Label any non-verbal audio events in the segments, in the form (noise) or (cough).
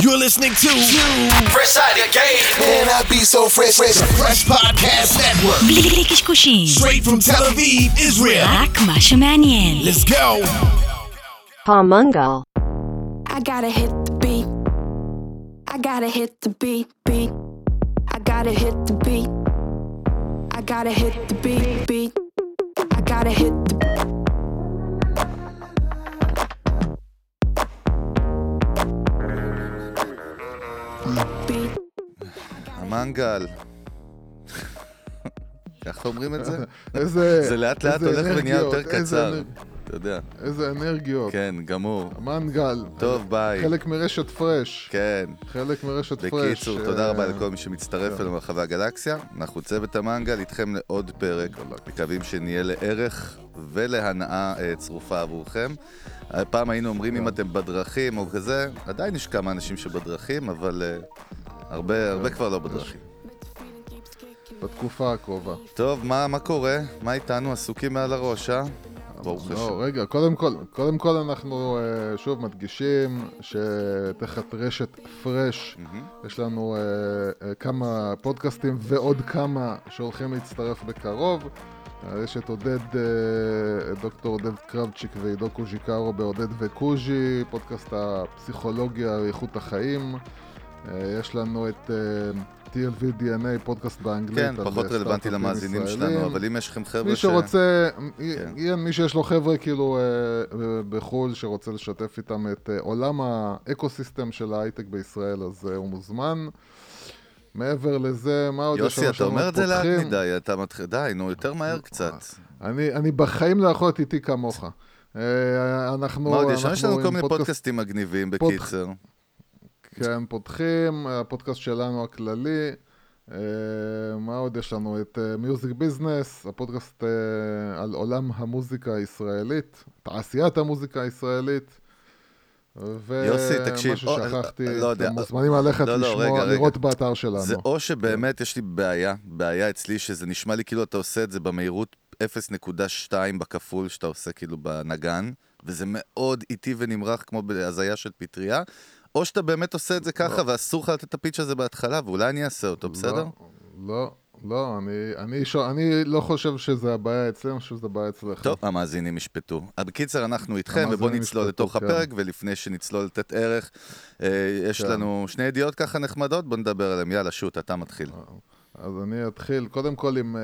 You're listening to Fresh Out of Game, and I be so fresh, fresh, fresh podcast network. Straight from Tel Aviv, Israel. Let's go. Palmungal. I gotta hit the beat. I gotta hit the beat, beat. I gotta hit the beat. I gotta hit the beat, beat. I gotta hit the המנגל. ככה אומרים את זה? איזה... זה לאט לאט הולך ונהיה יותר קצר. אתה יודע. איזה אנרגיות. כן, גמור. מנגל. טוב, ביי. חלק מרשת פרש. כן. חלק מרשת פרש. בקיצור, תודה רבה לכל מי שמצטרף כן. אלינו ברחבי הגלקסיה. אנחנו צוות המנגל איתכם לעוד פרק. מקווים שנהיה לערך ולהנאה אה, צרופה עבורכם. אה, פעם היינו אומרים אם אתם בדרכים או כזה, עדיין יש כמה אנשים שבדרכים, אבל אה, הרבה הרבה כבר לא בדרכים. בתקופה הקרובה. טוב, מה מה קורה? מה איתנו? עסוקים מעל הראש, אה? ברוך השם. לא, רגע, קודם כל, קודם כל אנחנו אה, שוב מדגישים שתחת רשת פרש יש לנו אה, אה, כמה פודקאסטים ועוד כמה שהולכים להצטרף בקרוב. יש את עודד, דוקטור עודד קרבצ'יק ועידו קוז'יקרו בעודד וקוז'י, פודקאסט הפסיכולוגיה ואיכות החיים. אה, יש לנו את אה, TLV DNA, פודקאסט באנגלית. כן, על, פחות אה, רלוונטי למאזינים ישראלים. שלנו, אבל אם יש לכם חבר'ה מי. שרוצה, כן. כן. מי שיש לו חבר'ה כאילו אה, בחו"ל שרוצה לשתף איתם את אה, עולם האקו-סיסטם של ההייטק בישראל, אז אה, הוא מוזמן. מעבר לזה, מה עוד יש יוסי, לנו? אתה אומר את זה לאט. מדי, אתה מתחיל... די, נו, יותר מהר קצת. אני, אני בחיים לא יכול להיות איתי כמוך. אה, אנחנו... מה עוד יש? יש לנו כל מיני פודקאסט- פודקאסטים מגניבים, בקיצר. כן, פותחים, הפודקאסט שלנו הכללי. אה, מה עוד יש לנו? את מיוזיק ביזנס, הפודקאסט אה, על עולם המוזיקה הישראלית, תעשיית המוזיקה הישראלית. יוסי, תקשיב, ומה ששכחתי, או, לא יודע. אתם מוזמנים ללכת לא, לא, לשמוע, רגע, רגע. לראות באתר שלנו. זה או שבאמת יש לי בעיה, בעיה אצלי, שזה נשמע לי כאילו אתה עושה את זה במהירות 0.2 בכפול שאתה עושה כאילו בנגן, וזה מאוד איטי ונמרח כמו בהזיה של פטריה, או שאתה באמת עושה את זה ככה ואסור לך לתת את הפיץ' הזה בהתחלה, ואולי אני אעשה אותו, בסדר? לא, לא, לא, אני, אני, ש... אני לא חושב שזה הבעיה אצלנו, אני חושב שזה הבעיה אצלך. טוב, המאזינים ישפטו. בקיצר, אנחנו איתכם, ובואו נצלול ישפטו, לתוך כן. הפרק, ולפני שנצלול לתת ערך, אה, יש כן. לנו שני ידיעות ככה נחמדות, בואו נדבר עליהן. יאללה, שוט, אתה מתחיל. אז אני אתחיל קודם כל עם אה,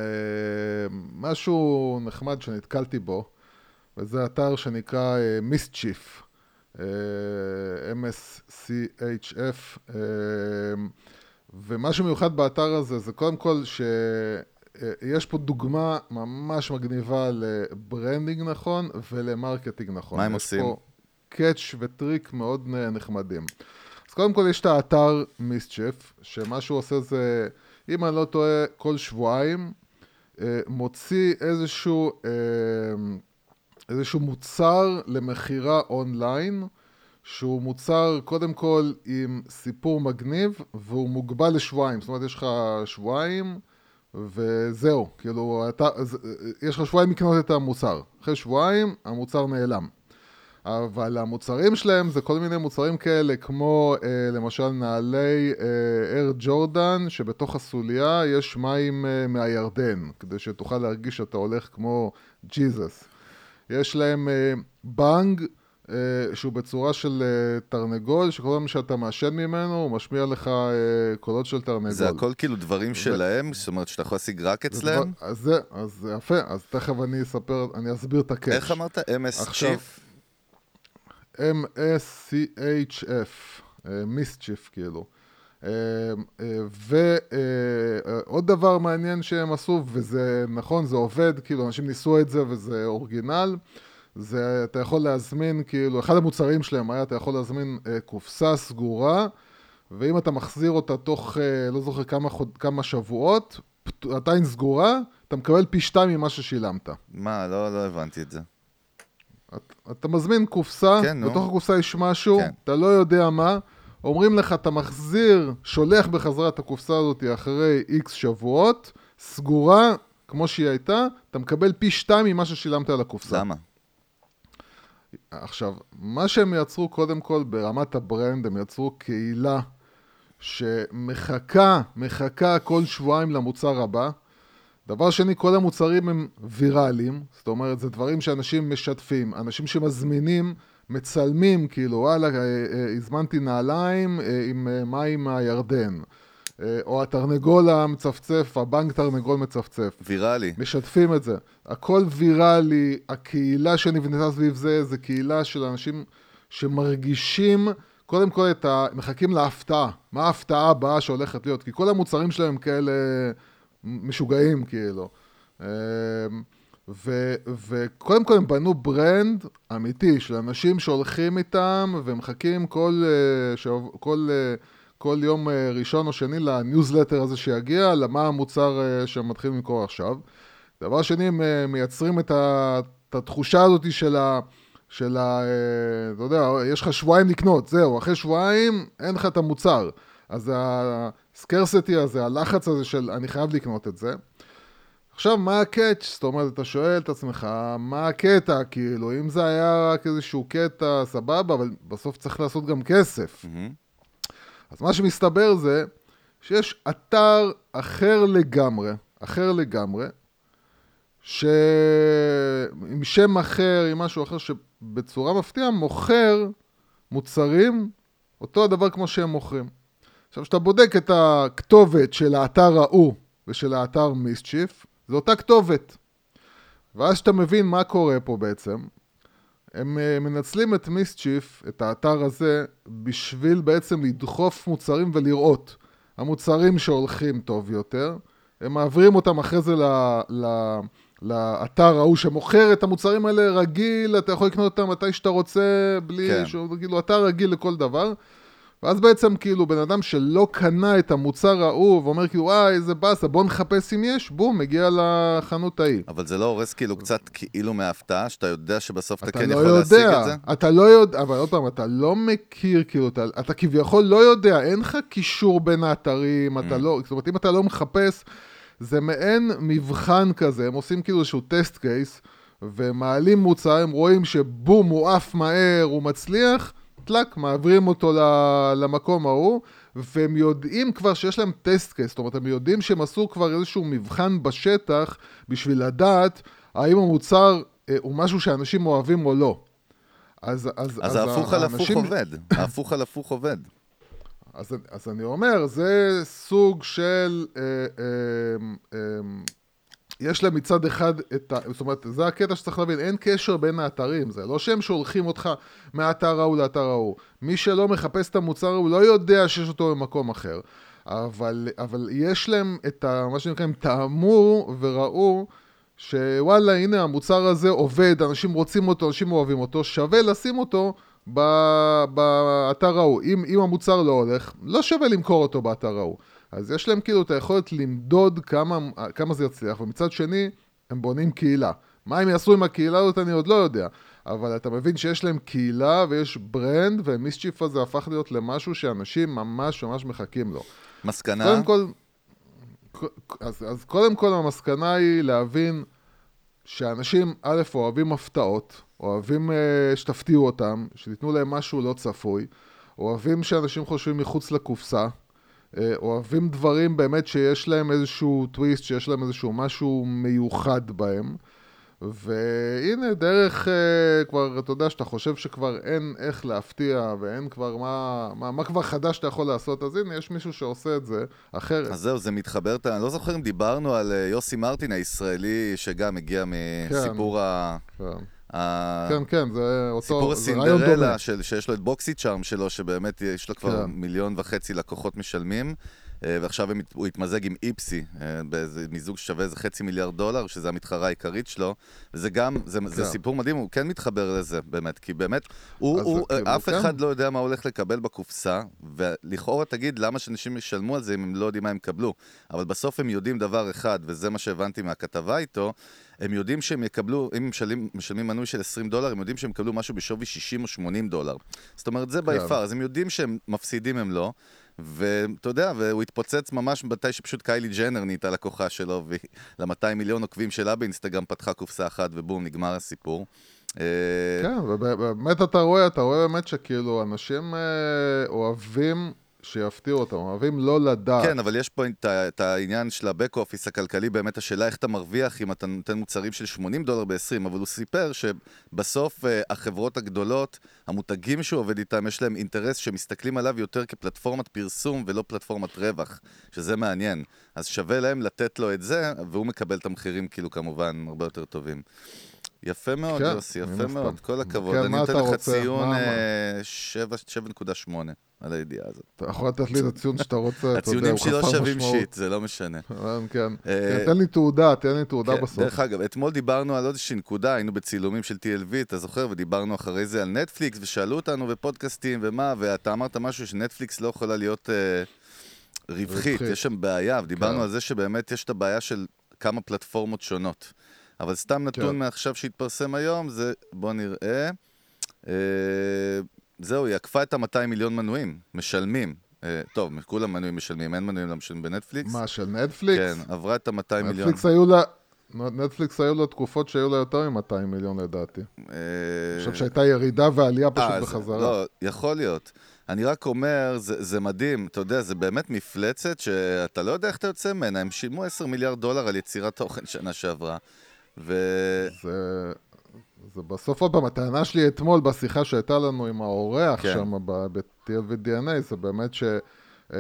משהו נחמד שנתקלתי בו, וזה אתר שנקרא אה, MSCHF, אה, MSCHF, אה, ומה שמיוחד באתר הזה זה קודם כל שיש פה דוגמה ממש מגניבה ל branding נכון ול marketing נכון. מה הם יש עושים? פה catch וטריק מאוד נחמדים. אז קודם כל יש את האתר מיסצ'ף, שמה שהוא עושה זה, אם אני לא טועה, כל שבועיים אה, מוציא איזשהו, אה, איזשהו מוצר למכירה אונליין, שהוא מוצר קודם כל עם סיפור מגניב, והוא מוגבל לשבועיים. זאת אומרת, יש לך שבועיים, וזהו. כאילו, אתה, אז, אה, יש לך שבועיים לקנות את המוצר. אחרי שבועיים, המוצר נעלם. אבל המוצרים שלהם זה כל מיני מוצרים כאלה, כמו אה, למשל נעלי אייר ג'ורדן, שבתוך הסוליה יש מים אה, מהירדן, כדי שתוכל להרגיש שאתה הולך כמו ג'יזוס. יש להם אה, בונג, אה, שהוא בצורה של אה, תרנגול, שכל פעם שאתה מעשן ממנו, הוא משמיע לך קולות של תרנגול. זה הכל כאילו דברים שלהם, זאת אומרת שאתה יכול להשיג רק אצלם? אז זה, אז זה יפה, אז תכף אני אספר, אני אסביר את ה catch. איך אמרת? MSCHF? M-S-C-H-F, מיסצ'יף כאילו. ועוד דבר מעניין שהם עשו, וזה נכון, זה עובד, כאילו אנשים ניסו את זה וזה אורגינל, זה אתה יכול להזמין, כאילו, אחד המוצרים שלהם היה, אתה יכול להזמין אה, קופסה סגורה, ואם אתה מחזיר אותה תוך, אה, לא זוכר כמה, חוד, כמה שבועות, עדיין סגורה, אתה מקבל פי שתיים ממה ששילמת. מה, לא לא הבנתי את זה. את- אתה מזמין קופסה, כן. בתוך הקופסה יש משהו, כן. אתה לא יודע מה, אומרים לך, אתה מחזיר, שולח בחזרה את הקופסה הזאת אחרי איקס שבועות, סגורה, כמו שהיא הייתה, אתה מקבל פי שתיים ממה ששילמת על הקופסה. למה? עכשיו, מה שהם יצרו קודם כל ברמת ה brand, הם יצרו קהילה שמחכה, מחכה כל שבועיים למוצר הבא. דבר שני, כל המוצרים הם ויראליים, זאת אומרת, זה דברים שאנשים משתפים, אנשים שמזמינים, מצלמים, כאילו, וואלה, אה, אה, הזמנתי נעליים אה, עם מים מהירדן. או התרנגול המצפצף, הבנק תרנגול מצפצף. ויראלי. משתפים את זה. הכל ויראלי, הקהילה שנבנתה סביב זה, זה קהילה של אנשים שמרגישים, קודם כל את ה... מחכים להפתעה. מה ההפתעה הבאה שהולכת להיות? כי כל המוצרים שלהם כאלה משוגעים, כאילו. ו, וקודם כל הם בנו brand אמיתי של אנשים שהולכים איתם ומחכים כל, אה, שעוב- כל, אה, כל יום אה, ראשון או שני לניוזלטר הזה שיגיע, למה המוצר שהם מתחילים למכור עכשיו. דבר שני, הם מייצרים את, ה, את התחושה הזאת של ה... של ה... אתה יודע, יש לך שבועיים לקנות, זהו, אחרי שבועיים אין לך את המוצר. אז הסקרסיטי הזה, הלחץ הזה של אני חייב לקנות את זה. עכשיו, מה הקאץ'? זאת אומרת, אתה שואל את עצמך, מה הקטע? כאילו, אם זה היה רק איזשהו קטע, סבבה, אבל בסוף צריך לעשות גם כסף. מהמם. אז מה שמסתבר זה שיש אתר אחר לגמרי, אחר לגמרי, ש... עם שם אחר, עם משהו אחר, שבצורה מפתיעה מוכר מוצרים אותו הדבר כמו שהם מוכרים. עכשיו, כשאתה בודק את הכתובת של האתר ההוא ושל האתר מיסצ'יף, זה אותה כתובת. ואז כשאתה מבין מה קורה פה בעצם, הם אה, מנצלים את מיסצ'יף, את האתר הזה, בשביל בעצם לדחוף מוצרים ולראות. המוצרים שהולכים טוב יותר, הם מעבירים אותם אחרי זה ל, ל, לאתר ההוא שמוכר את המוצרים האלה רגיל, אתה יכול לקנות אותם מתי שאתה רוצה, בלי כן. שהוא, כאילו, אתר רגיל לכל דבר. ואז בעצם כאילו בן אדם שלא קנה את המוצר ההוא ואומר כאילו וואי איזה באסה בוא נחפש אם יש, בום, מגיע לחנות ההיא. אבל זה לא הורס כאילו קצת כאילו מההפתעה, שאתה יודע שבסוף אתה אתה כן לא יכול להשיג את זה? יודע, אתה לא יודע, אבל עוד פעם, אתה לא מכיר, כאילו, אתה, אתה כביכול לא יודע, אין לך קישור בין האתרים, אתה Mm. לא, זאת אומרת, אם אתה לא מחפש, זה מעין מבחן כזה, הם עושים כאילו איזשהו טסט קייס, ומעלים מוצר, הם רואים שבום, הוא עף מהר, הוא מצליח, טלק, מעבירים אותו למקום ההוא, והם יודעים כבר שיש להם טסט קייס, זאת אומרת, הם יודעים שהם עשו כבר איזשהו מבחן בשטח, בשביל לדעת האם המוצר אה, הוא משהו שאנשים אוהבים או לא. אז, אז, אז ההפוך על הפוך עובד. (laughs) ההפוך על הפוך עובד. אז, אז אני אומר, זה סוג של... אה, אה, אה, יש להם מצד אחד את ה... זאת אומרת, זה הקטע שצריך להבין, אין קשר בין האתרים, זה לא שהם שולחים אותך מהאתר ההוא לאתר ההוא. מי שלא מחפש את המוצר הוא לא יודע שיש אותו במקום אחר. אבל, אבל יש להם את ה... מה שנקרא, הם טעמו וראו שוואלה, הנה המוצר הזה עובד, אנשים רוצים אותו, אנשים אוהבים אותו, שווה לשים אותו באתר ההוא. אם, אם המוצר לא הולך, לא שווה למכור אותו באתר ההוא. אז יש להם כאילו את היכולת למדוד כמה, כמה זה יצליח, ומצד שני, הם בונים קהילה. מה הם יעשו עם הקהילה הזאת אני עוד לא יודע, אבל אתה מבין שיש להם קהילה ויש ברנד, ומיסצ'יף הזה הפך להיות למשהו שאנשים ממש ממש מחכים לו. מסקנה? קודם כל, אז, אז קודם כל המסקנה היא להבין שאנשים, א', אוהבים הפתעות, אוהבים uh, שתפתיעו אותם, שתיתנו להם משהו לא צפוי, אוהבים שאנשים חושבים מחוץ לקופסה, אוהבים דברים באמת שיש להם איזשהו טוויסט, שיש להם איזשהו משהו מיוחד בהם. והנה, דרך uh, כבר, אתה יודע, שאתה חושב שכבר אין איך להפתיע ואין כבר מה, מה, מה כבר חדש שאתה יכול לעשות, אז הנה, יש מישהו שעושה את זה אחרת. אז זהו, זה מתחבר, אני לא זוכר אם דיברנו על אה, יוסי מרטין הישראלי, שגם הגיע מסיפור ה... כן. ה- כן, כן, זה אותו, סיפור זה. הסינדרלה, שיש לו את בוקסי צ'ארם שלו, שבאמת יש לו כבר כן. מיליון וחצי לקוחות משלמים, אה, ועכשיו הוא התמזג עם איפסי, אה, באיזה מיזוג ששווה איזה חצי מיליארד דולר, שזה המתחרה העיקרית שלו, וזה גם, זה, זה כן. סיפור מדהים, הוא כן מתחבר לזה, באמת, כי באמת, הוא, אז הוא, כאילו, אף כן. אחד לא יודע מה הוא הולך לקבל בקופסה, ולכאורה תגיד, למה שאנשים ישלמו על זה אם הם לא יודעים מה הם יקבלו? אבל בסוף הם יודעים דבר אחד, וזה מה שהבנתי מהכתבה איתו, הם יודעים שהם יקבלו, אם הם משלמים, משלמים מנוי של 20 דולר, הם יודעים שהם יקבלו משהו בשווי 60 או 80 דולר. זאת אומרת, זה ביפר, אז הם יודעים שהם מפסידים, הם לא. ואתה יודע, והוא התפוצץ ממש מתי שפשוט קיילי ג'נר נהייתה לקוחה שלו, ול-200 מיליון עוקבים שלה באינסטגרם פתחה קופסה אחת, ובום, נגמר הסיפור. אה, כן, ובאמת אתה רואה, אתה רואה באמת שכאילו אנשים אה, אוהבים שיפתיעו אותם, אוהבים לא לדעת. כן, אבל יש פה את העניין של ה-back office הכלכלי, באמת השאלה איך אתה מרוויח אם אתה נותן מוצרים של 80 דולר ב-20, אבל הוא סיפר שבסוף אה, החברות הגדולות, המותגים שהוא עובד איתם, יש להם אינטרס שמסתכלים עליו יותר כפלטפורמת פרסום ולא פלטפורמת רווח, שזה מעניין. אז שווה להם לתת לו את זה, והוא מקבל את המחירים כאילו כמובן הרבה יותר טובים. יפה מאוד, כן, יוסי, יפה. מאוד, כל הכבוד. כן, אני נותן לך רוצה? ציון מה- אה, שבע- 7.8 על הידיעה הזאת. אתה יכול לתת לי את הציון שאתה רוצה, הציונים שלי לא שווים. שיט, זה לא משנה. כן, כן. אה, כן, תן לי תעודה, תן לי תעודה כן, בסוף. דרך אגב, אתמול דיברנו על עוד איזושהי נקודה, היינו בצילומים של TLV, אתה זוכר? ודיברנו אחרי זה על נטפליקס, ושאלו אותנו בפודקאסטים ומה, ואתה אמרת משהו שנטפליקס לא יכולה להיות אה, רווחית, רווחית. יש שם בעיה, ודיברנו כן. על זה שבאמת יש את הבעיה של כמה פלטפורמות שונות. אבל סתם נתון כן. מעכשיו שהתפרסם היום, זה, בוא נראה, אה, זהו, היא עקפה את ה-200 מיליון מנויים, משלמים. אה, טוב, כולם מנויים משלמים, אין מנויים לא משלמים בנטפליקס. מה, של נטפליקס? כן, עברה את ה-200 מיליון. נטפליקס היו לה... נטפליקס היו לה תקופות שהיו לה יותר מ-200 מיליון לדעתי. אה, אני חושב שהייתה ירידה ועלייה פשוט אה, בחזרה. לא, יכול להיות. אני רק אומר, זה, זה מדהים, אתה יודע, זה באמת מפלצת שאתה לא יודע איך אתה יוצא ממנה. הם שילמו 10 מיליארד דולר על יצירת תוכן שנה שעברה. ו... זה, זה בסוף עוד פעם, הטענה שלי אתמול בשיחה שהייתה לנו עם האורח כן. שם ב-TLV-DNA, זה באמת ש... אה,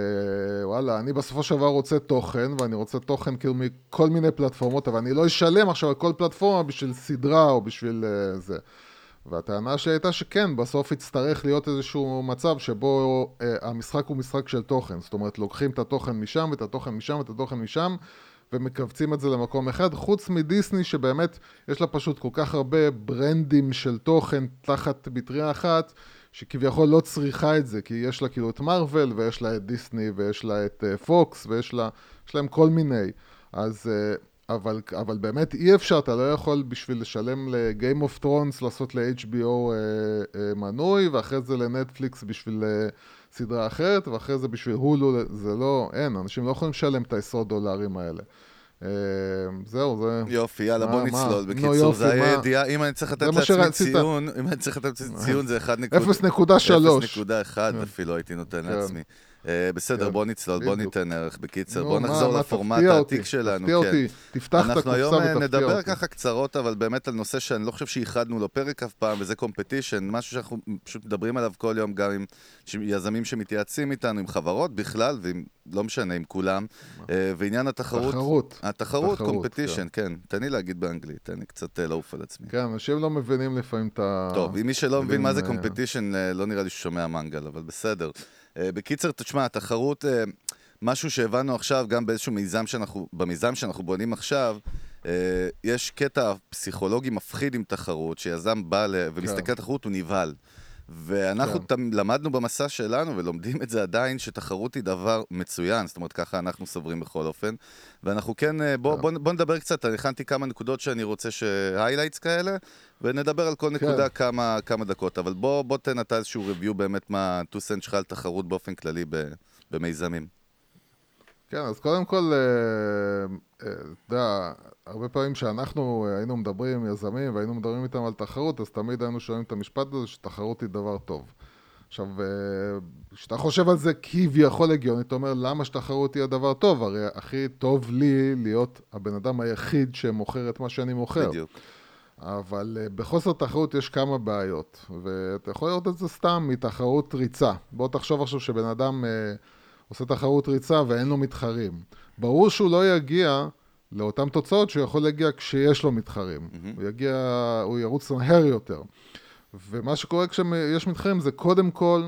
וואלה, אני בסופו של דבר רוצה תוכן, ואני רוצה תוכן כאילו מכל מיני פלטפורמות, אבל אני לא אשלם עכשיו על כל פלטפורמה בשביל סדרה או בשביל אה, זה. והטענה שלי הייתה שכן, בסוף יצטרך להיות איזשהו מצב שבו אה, המשחק הוא משחק של תוכן. זאת אומרת, לוקחים את התוכן משם, ואת התוכן משם, ואת התוכן משם, ומכווצים את זה למקום אחד, חוץ מדיסני שבאמת יש לה פשוט כל כך הרבה ברנדים של תוכן תחת מטריה אחת, שכביכול לא צריכה את זה, כי יש לה כאילו את מארוול, ויש לה את דיסני, ויש לה את פוקס, ויש לה, יש להם כל מיני. אז, uh, אבל, אבל באמת אי אפשר, אתה לא יכול בשביל לשלם ל-Game of Thrones לעשות ל-HBO uh, מנוי, ואחרי זה לנטפליקס בשביל סדרה אחרת, ואחרי זה בשביל הולו, זה לא, אין, אנשים לא יכולים לשלם את העשרות דולרים האלה. Uh, זהו, זה... יופי, יאללה, בוא? נצלול. בקיצור, זה היה? ידיעה, אם אני צריך לתת לעצמי. ציון, אם אני צריך לתת לעצמי ציון זה 1 0.3. 0.1 אפילו הייתי נותן כן. לעצמי. אה, בסדר, כן, בוא נצלול, בוא. ניתן ערך. בקיצר, בוא נחזור לפורמט העתיק שלנו. תפתיע כן. אותי, תפתח את אנחנו היום הקופסה אה, ותפתיע נדבר אותי. ככה קצרות, אבל באמת על נושא שאני לא חושב שייחדנו לו פרק אף פעם, וזה קומפטישן, משהו שאנחנו פשוט מדברים עליו כל יום, גם עם יזמים שמתייעצים איתנו, עם חברות בכלל, ועם, לא משנה, עם כולם. אה, ועניין התחרות... תחרות. התחרות, תחרות, קומפטישן, כן. תן לי להגיד באנגלית, תן לי קצת לעוף על עצמי. כן, אנשים לא מבינים לפעמים את ה... טוב, אם מי שלא מבין מה זה קומפטישן, לא נראה לי ששומע מנגל, אבל בסדר. אה, בקיצר, תשמע, התחרות, אה, משהו שהבנו עכשיו, גם באיזשהו מיזם שאנחנו, במיזם שאנחנו בונים עכשיו, אה, יש קטע פסיכולוגי מפחיד עם תחרות, שיזם בא ומסתכל על תחרות, הוא נבהל. ואנחנו כן. למדנו במסע שלנו, ולומדים את זה עדיין, שתחרות היא דבר מצוין, זאת אומרת, ככה אנחנו סוברים בכל אופן. ואנחנו כן, אה, בוא, כן. בוא, בוא נדבר קצת, אני הכנתי כמה נקודות שאני רוצה ש... highlights כאלה, ונדבר על כל נקודה כמה, כמה דקות. אבל בוא, בוא תן אתה איזשהו review באמת מה ה-2 cent שלך על תחרות באופן כללי ב, במיזמים. כן, אז קודם כל, אה, אה, אתה יודע, הרבה פעמים שאנחנו אה, היינו מדברים עם יזמים והיינו מדברים איתם על תחרות, אז תמיד היינו שומעים את המשפט הזה שתחרות היא דבר טוב. עכשיו, כשאתה חושב על זה כביכול הגיוני, אתה אומר, למה שתחרות תהיה דבר טוב? הרי הכי טוב לי להיות הבן אדם היחיד שמוכר את מה שאני מוכר. בדיוק. אבל בחוסר תחרות יש כמה בעיות, ואתה יכול לראות את זה סתם מתחרות ריצה. בוא תחשוב עכשיו שבן אדם uh, עושה תחרות ריצה ואין לו מתחרים. ברור שהוא לא יגיע לאותן תוצאות שהוא יכול להגיע כשיש לו מתחרים. Mm-hmm. הוא יגיע, הוא ירוץ מהר יותר. ומה שקורה כשיש מתחרים זה קודם כל,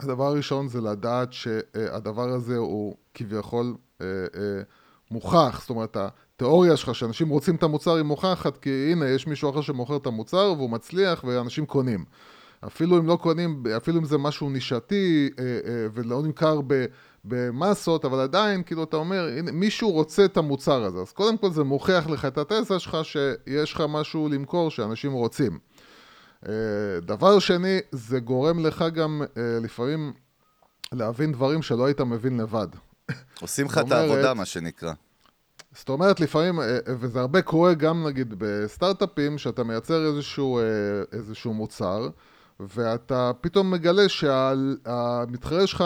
הדבר הראשון זה לדעת שהדבר הזה הוא כביכול אה, אה, מוכח, זאת אומרת, התיאוריה שלך שאנשים רוצים את המוצר היא מוכחת, כי הנה, יש מישהו אחר שמוכר את המוצר והוא מצליח ואנשים קונים. אפילו אם לא קונים, אפילו אם זה משהו נישתי אה, אה, ולא נמכר במסות, אבל עדיין, כאילו, אתה אומר, הנה, מישהו רוצה את המוצר הזה. אז קודם כל זה מוכיח לך את התזה שלך שיש לך משהו למכור שאנשים רוצים. אה, דבר שני, זה גורם לך גם לפעמים להבין דברים שלא היית מבין לבד. עושים לך את העבודה, מה שנקרא. זאת אומרת, לפעמים, וזה הרבה קורה גם נגיד בסטארט-אפים, שאתה מייצר איזשהו, איזשהו מוצר, ואתה פתאום מגלה שהמתחרה שלך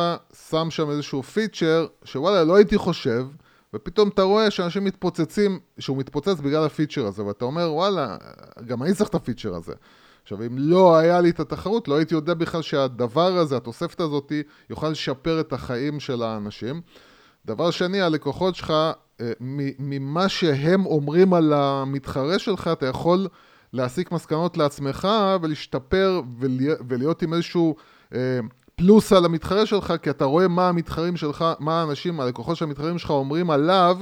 שם שם איזשהו פיצ'ר, שוואלה, לא הייתי חושב, ופתאום אתה רואה שאנשים מתפוצצים, שהוא מתפוצץ בגלל הפיצ'ר הזה, ואתה אומר, וואלה, גם אני צריך את הפיצ'ר הזה. עכשיו, אם לא היה לי את התחרות, לא הייתי יודע בכלל שהדבר הזה, התוספת הזאת, יוכל לשפר את החיים של האנשים. דבר שני, הלקוחות שלך, אה, ממה שהם אומרים על המתחרה שלך, אתה יכול להסיק מסקנות לעצמך ולהשתפר ולהיות עם איזשהו אה, פלוס על המתחרה שלך, כי אתה רואה מה המתחרים שלך, מה האנשים, הלקוחות של המתחרים שלך אומרים עליו,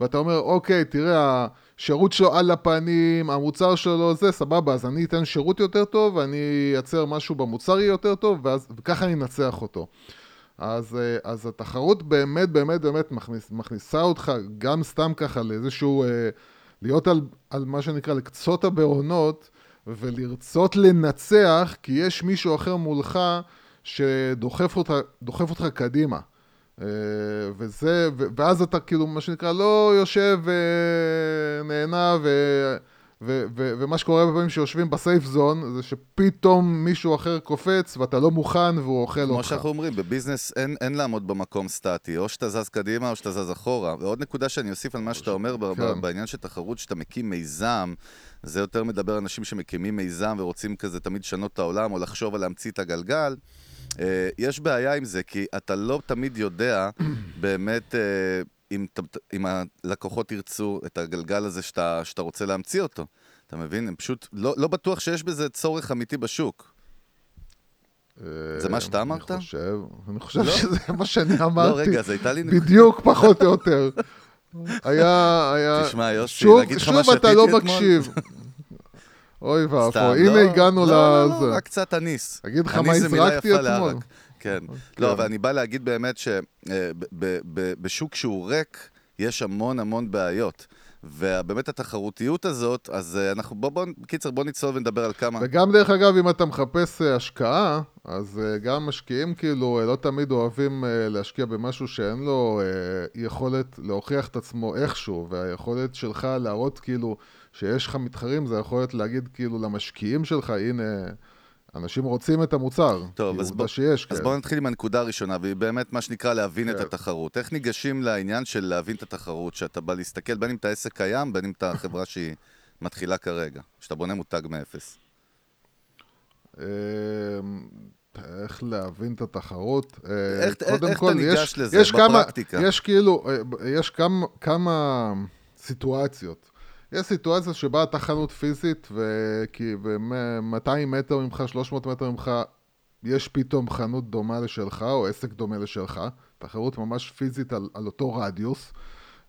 ואתה אומר, אוקיי, תראה, השירות שלו על הפנים, המוצר שלו זה, סבבה, אז אני אתן שירות יותר טוב, ואני אייצר משהו במוצר יהיה יותר טוב, ואז, וככה אני אנצח אותו. אז, אה, אז התחרות באמת באמת באמת מכניס, מכניסה אותך גם סתם ככה לאיזשהו, אה, להיות על, על מה שנקרא לקצות הבעונות ולרצות לנצח כי יש מישהו אחר מולך שדוחף אותך, אותך קדימה. אה, וזה, ואז אתה כאילו, מה שנקרא, לא יושב ונהנה ו... ו- ו- ומה שקורה הרבה פעמים שיושבים בסייף זון, זה שפתאום מישהו אחר קופץ ואתה לא מוכן והוא אוכל אותך. כמו שאנחנו אומרים, בביזנס אין, אין לעמוד במקום סטטי, או שאתה זז קדימה או שאתה זז אחורה. ועוד נקודה שאני אוסיף על מה שאתה אומר, כן. בעניין של תחרות, שאתה מקים מיזם, זה יותר מדבר אנשים שמקימים מיזם ורוצים כזה תמיד לשנות את העולם, או לחשוב על להמציא את הגלגל. Uh, יש בעיה עם זה, כי אתה לא תמיד יודע באמת... אם, אם הלקוחות ירצו את הגלגל הזה שאתה, שאתה רוצה להמציא אותו. אתה מבין? הם פשוט, לא, לא בטוח שיש בזה צורך אמיתי בשוק. זה מה שאתה אמרת? אני חושב, אני חושב לא? שזה מה שאני (laughs) אמרתי. לא, רגע, זה הייתה לי... בדיוק, פחות או יותר. (laughs) היה, היה... תשמע, יוסי, להגיד לך מה שוב אתה לא מקשיב. (laughs) אוי ואבוי, הנה לא, הגענו לזה. לא, לא, לא, רק קצת אניס. אגיד לך מה הזרקתי אתמול. כן. אוקיי. לא, אבל אני בא להגיד באמת שבשוק אה, שהוא ריק, יש המון המון בעיות. ובאמת התחרותיות הזאת, אז אה, אנחנו, בוא, בוא, קיצר, בוא נצלול ונדבר על כמה. וגם דרך אגב, אם אתה מחפש אה, השקעה, אז גם משקיעים כאילו לא תמיד אוהבים להשקיע במשהו שאין לו יכולת להוכיח את עצמו איכשהו, והיכולת שלך להראות כאילו שיש לך מתחרים, זה יכולת להגיד כאילו למשקיעים שלך, הנה... אנשים רוצים את המוצר, טוב, אז, בוא, שיש, אז כן. בואו נתחיל עם הנקודה הראשונה, והיא באמת מה שנקרא להבין כן. את התחרות. איך ניגשים לעניין של להבין את התחרות, שאתה בא להסתכל, בין אם אתה עסק קיים, בין אם אתה חברה שהיא מתחילה כרגע, שאתה בונה מותג מאפס. אמ, איך להבין את התחרות? אה, איך, קודם איך כל, אתה ניגש יש, לזה יש בפרקטיקה? כמה, יש כאילו, אה, יש כמה, כמה סיטואציות. יש סיטואציה שבה אתה חנות פיזית, ו-200 מטר ממך, 300 מטר ממך, יש פתאום חנות דומה לשלך, או עסק דומה לשלך. תחרות ממש פיזית על, על אותו רדיוס.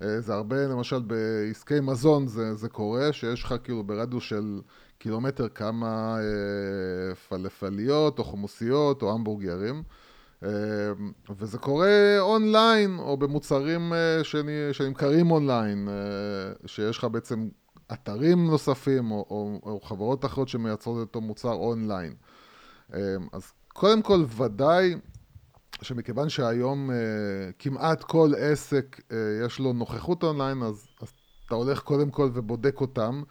אה, זה הרבה, למשל בעסקי מזון זה, זה קורה, שיש לך כאילו ברדיוס של קילומטר כמה אה, פלפליות, או חומוסיות, או המבורגרים. אה, וזה קורה אונליין, או במוצרים אה, שנמכרים אונליין, אה, שיש לך בעצם אתרים נוספים, או, או, או חברות אחרות שמייצרות אותו מוצר אונליין. אז קודם כל, ודאי שמכיוון שהיום כמעט כל עסק יש לו נוכחות אונליין, אז, אז אתה הולך קודם כל ובודק אותם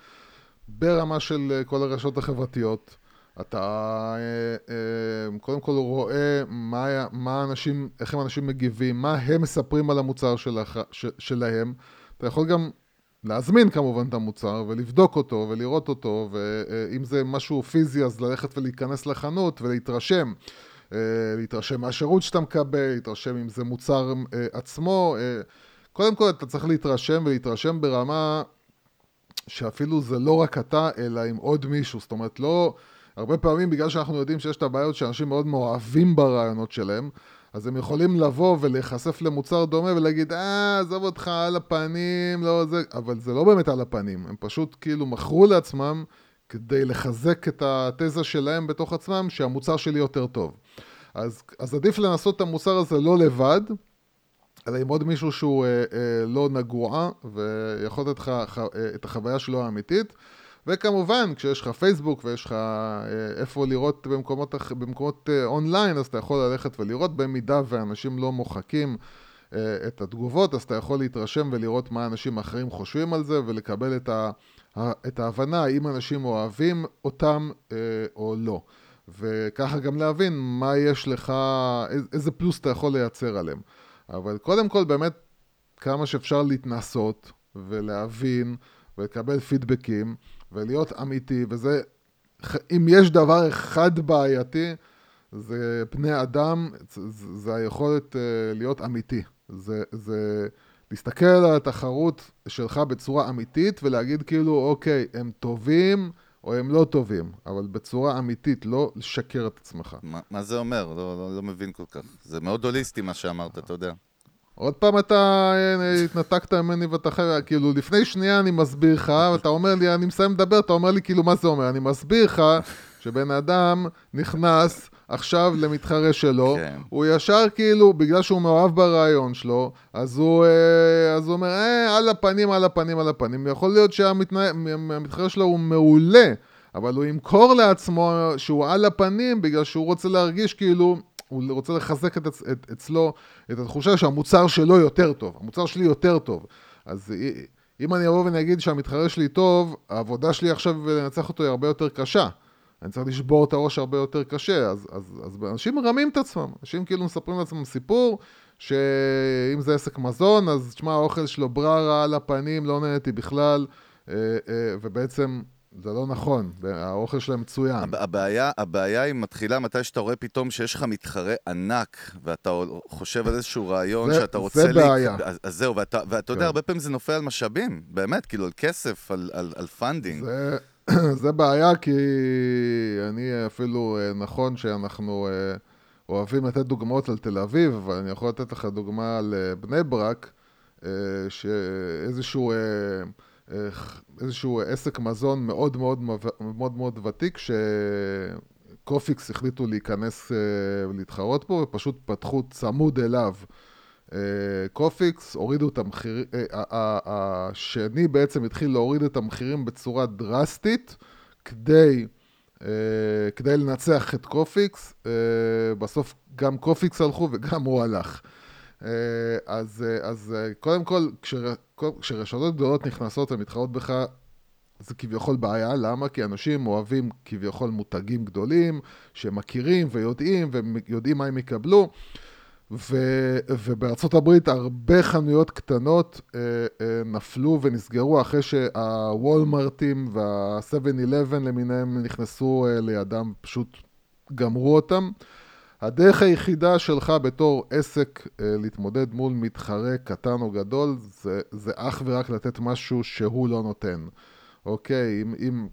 ברמה של כל הרשתות החברתיות. אתה אה, אה, קודם כל רואה מה, מה אנשים, איך הם אנשים מגיבים, מה הם מספרים על המוצר שלך, שלהם. אתה יכול גם להזמין כמובן את המוצר ולבדוק אותו ולראות אותו, ואם זה משהו פיזי אז ללכת ולהיכנס לחנות ולהתרשם. אה, להתרשם מהשירות שאתה מקבל, להתרשם אם זה מוצר עצמו. קודם כל אתה צריך להתרשם ולהתרשם ברמה שאפילו זה לא רק אתה, אלא עם עוד מישהו. זאת אומרת, לא... הרבה פעמים בגלל שאנחנו יודעים שיש את הבעיות שאנשים מאוד מאוהבים ברעיונות שלהם, אז הם יכולים לבוא ולהיחשף למוצר דומה ולהגיד, אה, עזוב אותך על הפנים, לא זה, אבל זה לא באמת על הפנים, הם פשוט כאילו מכרו לעצמם כדי לחזק את התזה שלהם בתוך עצמם, שהמוצר שלי יותר טוב. אז, אז עדיף לנסות את המוצר הזה לא לבד, אלא עם עוד מישהו שהוא אה, אה, לא נגוע ויכול לתת לך אה, את החוויה שלו האמיתית. וכמובן, כשיש לך פייסבוק ויש לך אה, איפה לראות במקומות, במקומות אה, אונליין, אז אתה יכול ללכת ולראות במידה ואנשים לא מוחקים אה, את התגובות, אז אתה יכול להתרשם ולראות מה אנשים אחרים חושבים על זה, ולקבל את, ה, את ההבנה האם אנשים אוהבים אותם אה, או לא. וככה גם להבין מה יש לך, איזה פלוס אתה יכול לייצר עליהם. אבל קודם כל, באמת, כמה שאפשר להתנסות ולהבין ולקבל פידבקים ולהיות אמיתי, וזה, אם יש דבר אחד בעייתי, זה בני אדם, זה, זה היכולת uh, להיות אמיתי. זה, זה להסתכל על התחרות שלך בצורה אמיתית ולהגיד כאילו, אוקיי, הם טובים או הם לא טובים, אבל בצורה אמיתית, לא לשקר את עצמך. מה, מה זה אומר? לא, לא, לא מבין כל כך. זה מאוד הוליסטי מה שאמרת, אתה יודע. עוד פעם אתה אה, התנתקת ממני ואתה חייב, כאילו לפני שנייה אני מסביר לך, ואתה אומר לי, אני מסיים לדבר, אתה אומר לי כאילו מה זה אומר? אני מסביר לך שבן אדם נכנס עכשיו למתחרה שלו, כן. הוא ישר כאילו, בגלל שהוא מאוהב ברעיון שלו, אז הוא, אה, אז הוא אומר, אה, על הפנים, על הפנים, על הפנים. יכול להיות שהמתחרה שלו הוא מעולה, אבל הוא ימכור לעצמו שהוא על הפנים בגלל שהוא רוצה להרגיש כאילו... הוא רוצה לחזק את, את, אצלו את התחושה שהמוצר שלו יותר טוב, המוצר שלי יותר טוב. אז אם אני אבוא ואני אגיד שהמתחרה שלי טוב, העבודה שלי עכשיו לנצח אותו היא הרבה יותר קשה. אני צריך לשבור את הראש הרבה יותר קשה, אז, אז, אז אנשים מרמים את עצמם, אנשים כאילו מספרים לעצמם סיפור, שאם זה עסק מזון, אז תשמע, האוכל שלו בררה על הפנים, לא נהניתי בכלל, ובעצם זה לא נכון, האוכל שלהם מצוין. הבעיה, הבעיה היא מתחילה מתי שאתה רואה פתאום שיש לך מתחרה ענק, ואתה חושב על איזשהו רעיון זה, שאתה רוצה... זה לי... בעיה. אז, אז זהו, ואתה, ואתה כן. יודע, הרבה פעמים זה נופל על משאבים, באמת, כאילו, על כסף, על, על, על funding. זה, (clears throat) זה בעיה, כי אני אפילו, אה, נכון שאנחנו אה, אוהבים לתת דוגמאות על תל אביב, אבל אני יכול לתת לך דוגמה על אה, בני ברק, שאיזשהו... איזשהו עסק מזון מאוד מאוד מאוד מאוד ותיק, שקופיקס החליטו להיכנס ולהתחרות בו, ופשוט פתחו צמוד אליו קופיקס, הורידו את המחירים, השני בעצם התחיל להוריד את המחירים בצורה דרסטית, כדי, כדי לנצח את קופיקס, בסוף גם קופיקס הלכו וגם הוא הלך. אז, אז קודם כל, כשר, כשרשתות גדולות נכנסות ומתחרות בך, זה כביכול בעיה, למה? כי אנשים אוהבים כביכול מותגים גדולים, שמכירים ויודעים, ויודעים מה הם יקבלו. ו, ובארצות הברית הרבה חנויות קטנות אה, אה, נפלו ונסגרו אחרי שהוולמרטים וה-7-11 למיניהם נכנסו אה, לידם, פשוט גמרו אותם. הדרך היחידה שלך בתור עסק אה, להתמודד מול מתחרה קטן או גדול זה, זה אך ורק לתת משהו שהוא לא נותן. אוקיי, אם, אם,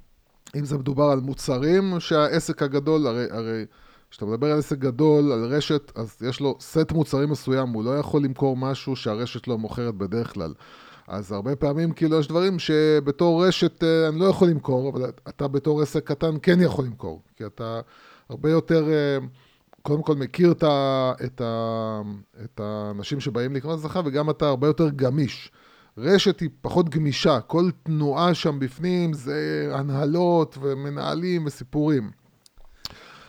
אם זה מדובר על מוצרים שהעסק הגדול, הרי, הרי כשאתה מדבר על עסק גדול, על רשת, אז יש לו סט מוצרים מסוים, הוא לא יכול למכור משהו שהרשת לא מוכרת בדרך כלל. אז הרבה פעמים כאילו יש דברים שבתור רשת אה, אני לא יכול למכור, אבל אתה בתור עסק קטן כן יכול למכור, כי אתה הרבה יותר, אה, קודם כל מכיר את, ה, את, ה, את האנשים שבאים לקנות אצלך, וגם אתה הרבה יותר גמיש. רשת היא פחות גמישה, כל תנועה שם בפנים זה הנהלות ומנהלים וסיפורים.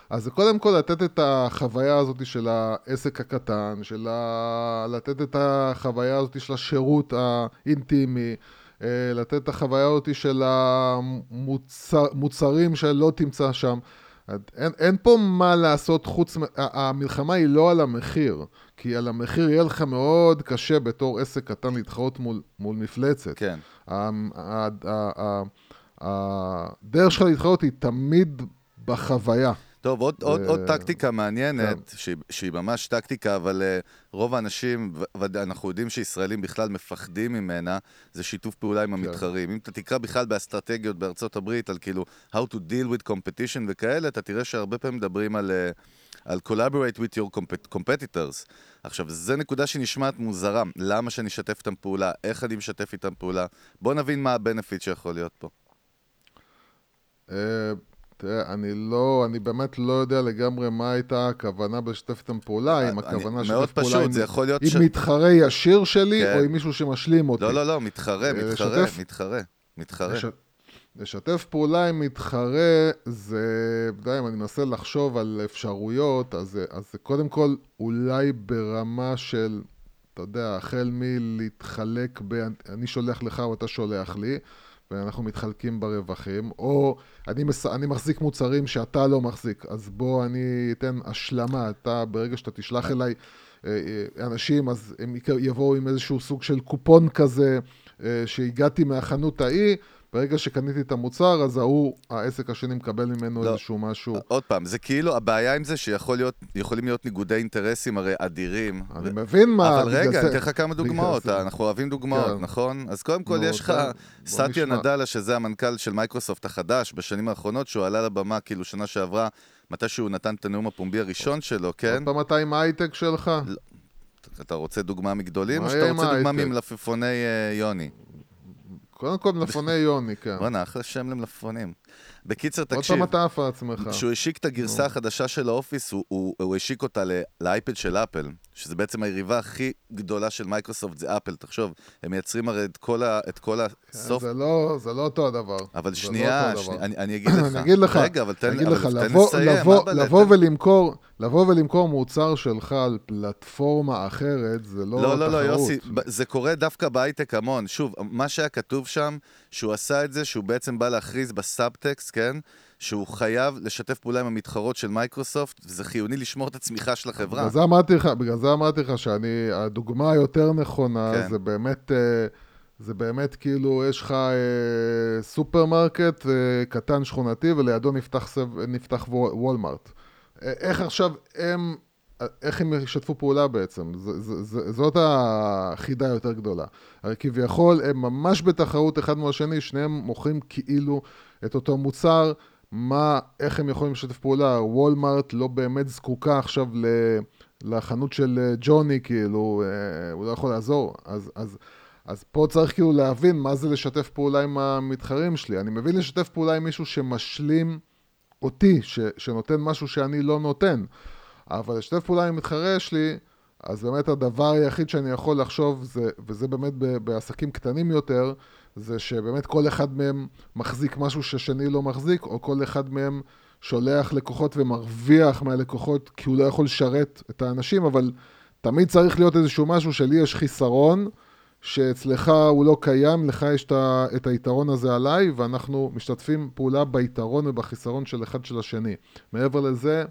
אז זה קודם כל לתת את החוויה הזאת של העסק הקטן, של ה... לתת את החוויה הזאת של השירות האינטימי, אה, לתת את החוויה הזאת של המוצרים שלא תמצא שם. אין, אין פה מה לעשות חוץ, המלחמה היא לא על המחיר, כי על המחיר יהיה לך מאוד קשה בתור עסק קטן להתחרות מול, מול מפלצת. כן. הדרך שלך להתחרות היא תמיד בחוויה. טוב, עוד, עוד, עוד טקטיקה מעניינת, כן. שהיא, שהיא ממש טקטיקה, אבל uh, רוב האנשים, ואנחנו יודעים שישראלים בכלל מפחדים ממנה, זה שיתוף פעולה עם כן. המתחרים. אם אתה תקרא בכלל באסטרטגיות בארצות הברית, על כאילו how to deal with competition וכאלה, אתה תראה שהרבה פעמים מדברים על, uh, על collaborate with your competitors. עכשיו, זו נקודה שנשמעת מוזרה. למה שאני אשתף איתם פעולה? איך אני משתף איתם פעולה? בואו נבין מה הבנפיט שיכול להיות פה. תראה, אני לא, אני באמת לא יודע לגמרי מה הייתה הכוונה בלשתף איתם פעולה, אם הכוונה לשתף פעולה עם, עם ש... מתחרה ישיר שלי, כן. או עם מישהו שמשלים אותי. לא, לא, לא, מתחרה, אה, מתחרה, לשתף... מתחרה, מתחרה. לש... לשתף פעולה עם מתחרה, זה, יודע, אם אני מנסה לחשוב על אפשרויות, אז, אז קודם כל אולי ברמה של אתה יודע, החל מלהתחלק ב... אני שולח לך או אתה שולח לי, ואנחנו מתחלקים ברווחים, או אני, מס... אני מחזיק מוצרים שאתה לא מחזיק, אז בוא אני אתן השלמה, אתה, ברגע שאתה תשלח אליי אה, אה, אנשים, אז הם יבואו עם איזשהו סוג של קופון כזה, אה, שהגעתי מהחנות ההיא, ברגע שקניתי את המוצר, אז ההוא, העסק השני מקבל ממנו לא. איזשהו משהו. עוד פעם, זה כאילו, הבעיה עם זה שיכולים להיות ניגודי אינטרסים הרי אדירים. אני מבין מה... אבל רגע, אני אתן לך כמה דוגמאות, אנחנו אוהבים דוגמאות, כן. נכון? אז קודם כל נו, יש לך בוא סטיה. נדלה, שזה המנכ"ל של מייקרוסופט החדש, בשנים האחרונות, שהוא עלה לבמה כאילו שנה שעברה, מתי שהוא נתן את הנאום הפומבי הראשון שלו, כן? עוד פעם אתה עם ההייטק שלך? אתה רוצה דוגמה מגדולים, או שאתה רוצה דוגמה? ממלפפוני אה, יוני? קודם כל מלפפוני יוני, כן. בואנה, אחלה שם למלפפונים. בקיצר, עוד תקשיב, פעם אתה עף על עצמך. כשהוא השיק את הגרסה החדשה של האופיס, הוא, השיק אותה לאייפד של אפל, שזה בעצם היריבה הכי גדולה של מייקרוסופט, זה אפל. תחשוב, הם מייצרים הרי את כל, ה, את כל הסוף... זה לא, זה לא אותו הדבר. אבל לא שנייה, אותו שני. אני, אני אגיד (clears throat) לך. אני אגיד לך, רגע, אבל תן, אבל לך, תן לבוא, לסיים, לבוא, לבוא ולמכור, לבוא ולמכור מוצר שלך על פלטפורמה אחרת, זה לא לא, לא, לא, תחרות. יוסי, זה קורה דווקא בהייטק המון. שוב, מה שהיה כתוב שם, שהוא עשה את זה, שהוא בעצם בא להכריז בסאבטקסט, כן? שהוא חייב לשתף פעולה עם המתחרות של מייקרוסופט, וזה חיוני לשמור את הצמיחה של החברה. בגלל זה אמרתי לך, בגלל זה אמרתי לך שאני, הדוגמה היותר נכונה, כן. זה באמת, אה, זה באמת כאילו, יש לך אה, סופרמרקט אה, קטן שכונתי, ולידו נפתח, סב, נפתח וול- וולמארט. אה, איך עכשיו הם, איך הם ישתפו פעולה בעצם? ז, ז, ז, זאת החידה היותר גדולה. הרי כביכול הם ממש בתחרות אחד מול השני, שניהם מוכרים כאילו את אותו מוצר. מה, איך הם יכולים לשתף פעולה? וולמארט לא באמת זקוקה עכשיו ל, לחנות של אה, ג'וני, כאילו, אה, הוא לא יכול לעזור. אז, אז, אז פה צריך כאילו להבין מה זה לשתף פעולה עם המתחרים שלי. אני מבין לשתף פעולה עם מישהו שמשלים אותי, ש, שנותן משהו שאני לא נותן. אבל לשתף פעולה עם מתחרה שלי, אז באמת הדבר היחיד שאני יכול לחשוב, זה, וזה באמת בעסקים קטנים יותר, זה שבאמת כל אחד מהם מחזיק משהו ששני לא מחזיק, או כל אחד מהם שולח לקוחות ומרוויח מהלקוחות כי הוא לא יכול לשרת את האנשים, אבל תמיד צריך להיות איזשהו משהו שלי יש חיסרון, שאצלך הוא לא קיים, לך יש את היתרון הזה עליי, ואנחנו משתתפים פעולה ביתרון ובחיסרון של אחד של השני. מעבר לזה,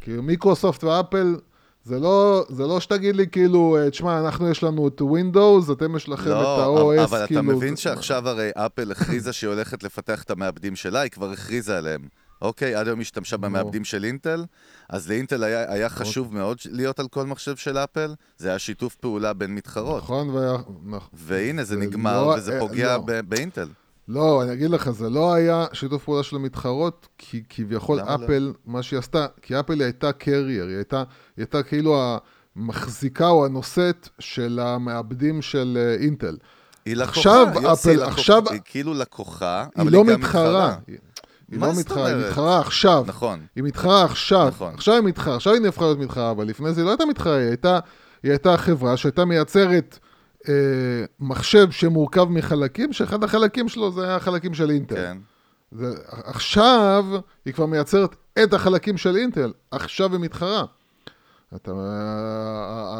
כאילו מיקרוסופט ואפל, זה לא, זה לא שתגיד לי כאילו, אה, תשמע, אנחנו יש לנו את Windows, אתם יש לכם את לא, ה-OS, אבל כאילו... אתה מבין זה- שעכשיו הרי אפל הכריזה שהיא הולכת לפתח את המעבדים שלה, היא כבר הכריזה עליהם. אוקיי, עד היום השתמשה במעבדים של אינטל, אז לאינטל היה, היה חשוב מאוד להיות על כל מחשב של אפל, זה היה שיתוף פעולה בין מתחרות. נכון, והיה... נכון. והנה, זה זה נגמר, לא- וזה אה, פוגע לא. באינטל. לא, אני אגיד לך, זה לא היה שיתוף פעולה של המתחרות, כי כביכול לא? אפל, מה שהיא עשתה, כי אפל היא הייתה קרייר, היא הייתה, היא הייתה כאילו המחזיקה או הנושאת של המעבדים של אה, אינטל. היא לקוחה, עכשיו יוסי, אפל- לקוח- עכשיו- היא כאילו לקוחה, היא אבל לא היא גם מתחרה. היא היא לא מתחרה, היא? מתחרה עכשיו. נכון. היא מתחרה עכשיו, נכון. עכשיו היא מתחרה, עכשיו היא נהפכה להיות מתחרה, אבל לפני זה היא לא הייתה מתחרה, היא הייתה, היא הייתה חברה שהייתה מייצרת אה, מחשב שמורכב מחלקים, שאחד החלקים שלו זה היה החלקים של אינטל. כן. זה, עכשיו היא כבר מייצרת את החלקים של אינטל, עכשיו היא מתחרה. אתה,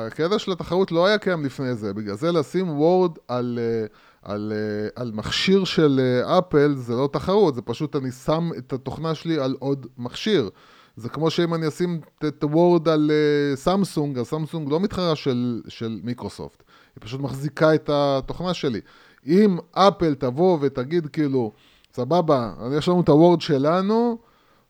הקטע של התחרות לא היה קיים לפני זה, בגלל זה לשים וורד על, אה, על, אה, על מכשיר של אה, אפל זה לא תחרות, זה פשוט אני שם את התוכנה שלי על עוד מכשיר. זה כמו שאם אני אשים את- וורד על סמסונג, אז סמסונג לא מתחרה של, של מיקרוסופט, היא פשוט מחזיקה את התוכנה שלי. אם אפל תבוא ותגיד כאילו, סבבה, יש לנו את הוורד שלנו,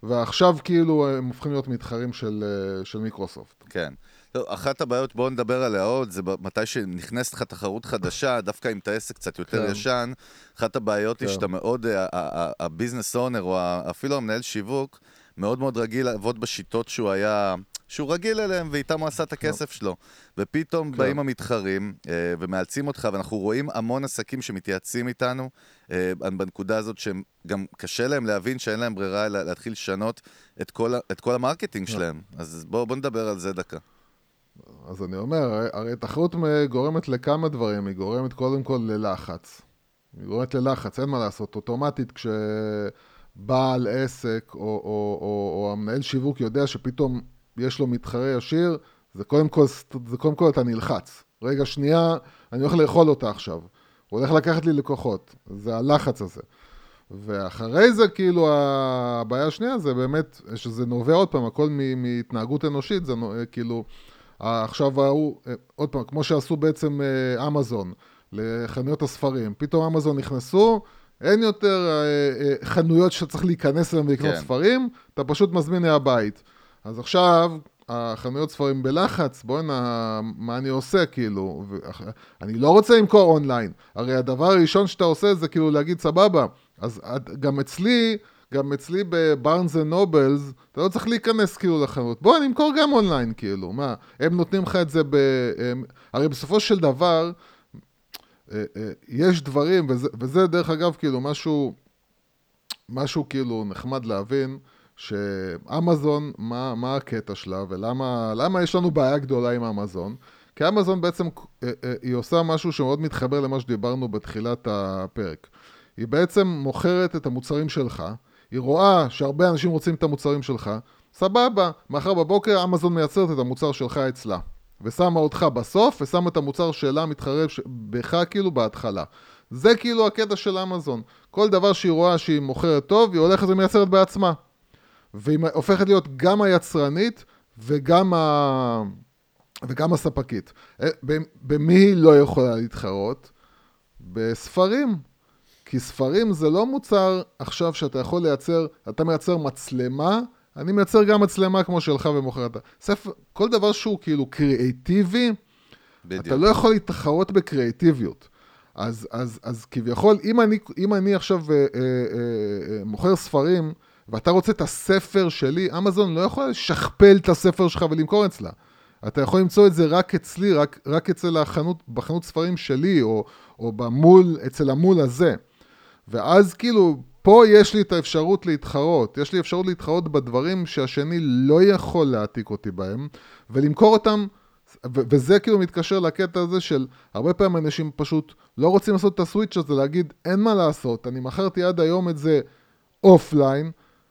ועכשיו כאילו הם הופכים להיות מתחרים של, אה, של מיקרוסופט. כן. לא, אחת הבעיות, בואו נדבר עליה עוד, זה מתי שנכנסת לך תחרות חדשה, דווקא אם אתה עסק קצת יותר כן. ישן, אחת הבעיות היא כן. שאתה מאוד, אה, ה business owner, או אפילו המנהל שיווק, מאוד מאוד רגיל לעבוד בשיטות שהוא היה, שהוא רגיל אליהם, ואיתם הוא עשה את הכסף שלו. ופתאום כן. באים המתחרים אה, ומאלצים אותך, ואנחנו רואים המון עסקים שמתייעצים איתנו אה, בנקודה הזאת, שהם גם קשה להם להבין שאין להם ברירה אלא להתחיל לשנות את כל, את כל ה marketing כן. שלהם. אז בואו בוא נדבר על זה דקה. אז אני אומר, הרי, תחרות גורמת לכמה דברים, היא גורמת קודם כל ללחץ. היא גורמת ללחץ, אין מה לעשות. אוטומטית כשבעל עסק או, או, או, או המנהל שיווק יודע שפתאום יש לו מתחרה ישיר, זה קודם כל, זה קודם כל אתה נלחץ. רגע, שנייה, אני הולך לאכול אותה עכשיו. הוא הולך לקחת לי לקוחות. זה הלחץ הזה. ואחרי זה, כאילו, הבעיה השנייה זה באמת, שזה נובע עוד פעם, הכל מהתנהגות אנושית, זה נו- כאילו, עכשיו ההוא, עוד פעם, כמו שעשו בעצם אה, אמזון לחנויות הספרים, פתאום אמזון נכנסו, אין יותר אה, אה, חנויות שצריך להיכנס אליהן ולקנות כן. ספרים, אתה פשוט מזמין מהבית. אז עכשיו, החנויות ספרים בלחץ, בוא'נה, מה אני עושה, כאילו? אני לא רוצה למכור אונליין. הרי הדבר הראשון שאתה עושה זה כאילו להגיד, סבבה, אז גם אצלי, גם אצלי ב Barnes and Nobles, אתה לא צריך להיכנס כאילו לחנות. בוא, אני אמכור גם אונליין, כאילו, מה? הם נותנים לך את זה ב... הם... הרי בסופו של דבר, אה, אה, יש דברים, וזה, וזה דרך אגב כאילו משהו, משהו כאילו נחמד להבין, שאמזון, מה, מה הקטע שלה ולמה למה יש לנו בעיה גדולה עם אמזון? כי אמזון בעצם, אה, אה, היא עושה משהו שמאוד מתחבר למה שדיברנו בתחילת הפרק. היא בעצם מוכרת את המוצרים שלך, היא רואה שהרבה אנשים רוצים את המוצרים שלך, סבבה, מחר בבוקר אמזון מייצרת את המוצר שלך אצלה. ושמה אותך בסוף, ושמה את המוצר שלה מתחרב ש- בך כאילו בהתחלה. זה כאילו הקטע של אמזון. כל דבר שהיא רואה שהיא מוכרת טוב, היא הולכת ומייצרת בעצמה. והיא הופכת להיות גם היצרנית וגם, ה... וגם הספקית. אה, במי היא לא יכולה להתחרות? בספרים. כי ספרים זה לא מוצר עכשיו שאתה יכול לייצר, אתה מייצר מצלמה, אני מייצר גם מצלמה כמו שלך ומוכר את ה... ספר, כל דבר שהוא כאילו קריאיטיבי, בדיוק. אתה לא יכול להתחרות בקריאיטיביות. אז, אז, אז כביכול, אם אני, אם אני עכשיו אה, אה, אה, אה, מוכר ספרים, ואתה רוצה את הספר שלי, אמזון לא יכולה לשכפל את הספר שלך ולמכור אצלה. אתה יכול למצוא את זה רק אצלי, רק, רק אצל החנות, בחנות ספרים שלי, או, או במול, אצל המול הזה. ואז כאילו, פה יש לי את האפשרות להתחרות. יש לי אפשרות להתחרות בדברים שהשני לא יכול להעתיק אותי בהם, ולמכור אותם, ו- וזה כאילו מתקשר לקטע הזה של הרבה פעמים אנשים פשוט לא רוצים לעשות את הסוויץ' הזה, להגיד, אין מה לעשות, אני מכרתי עד היום את זה אופליין,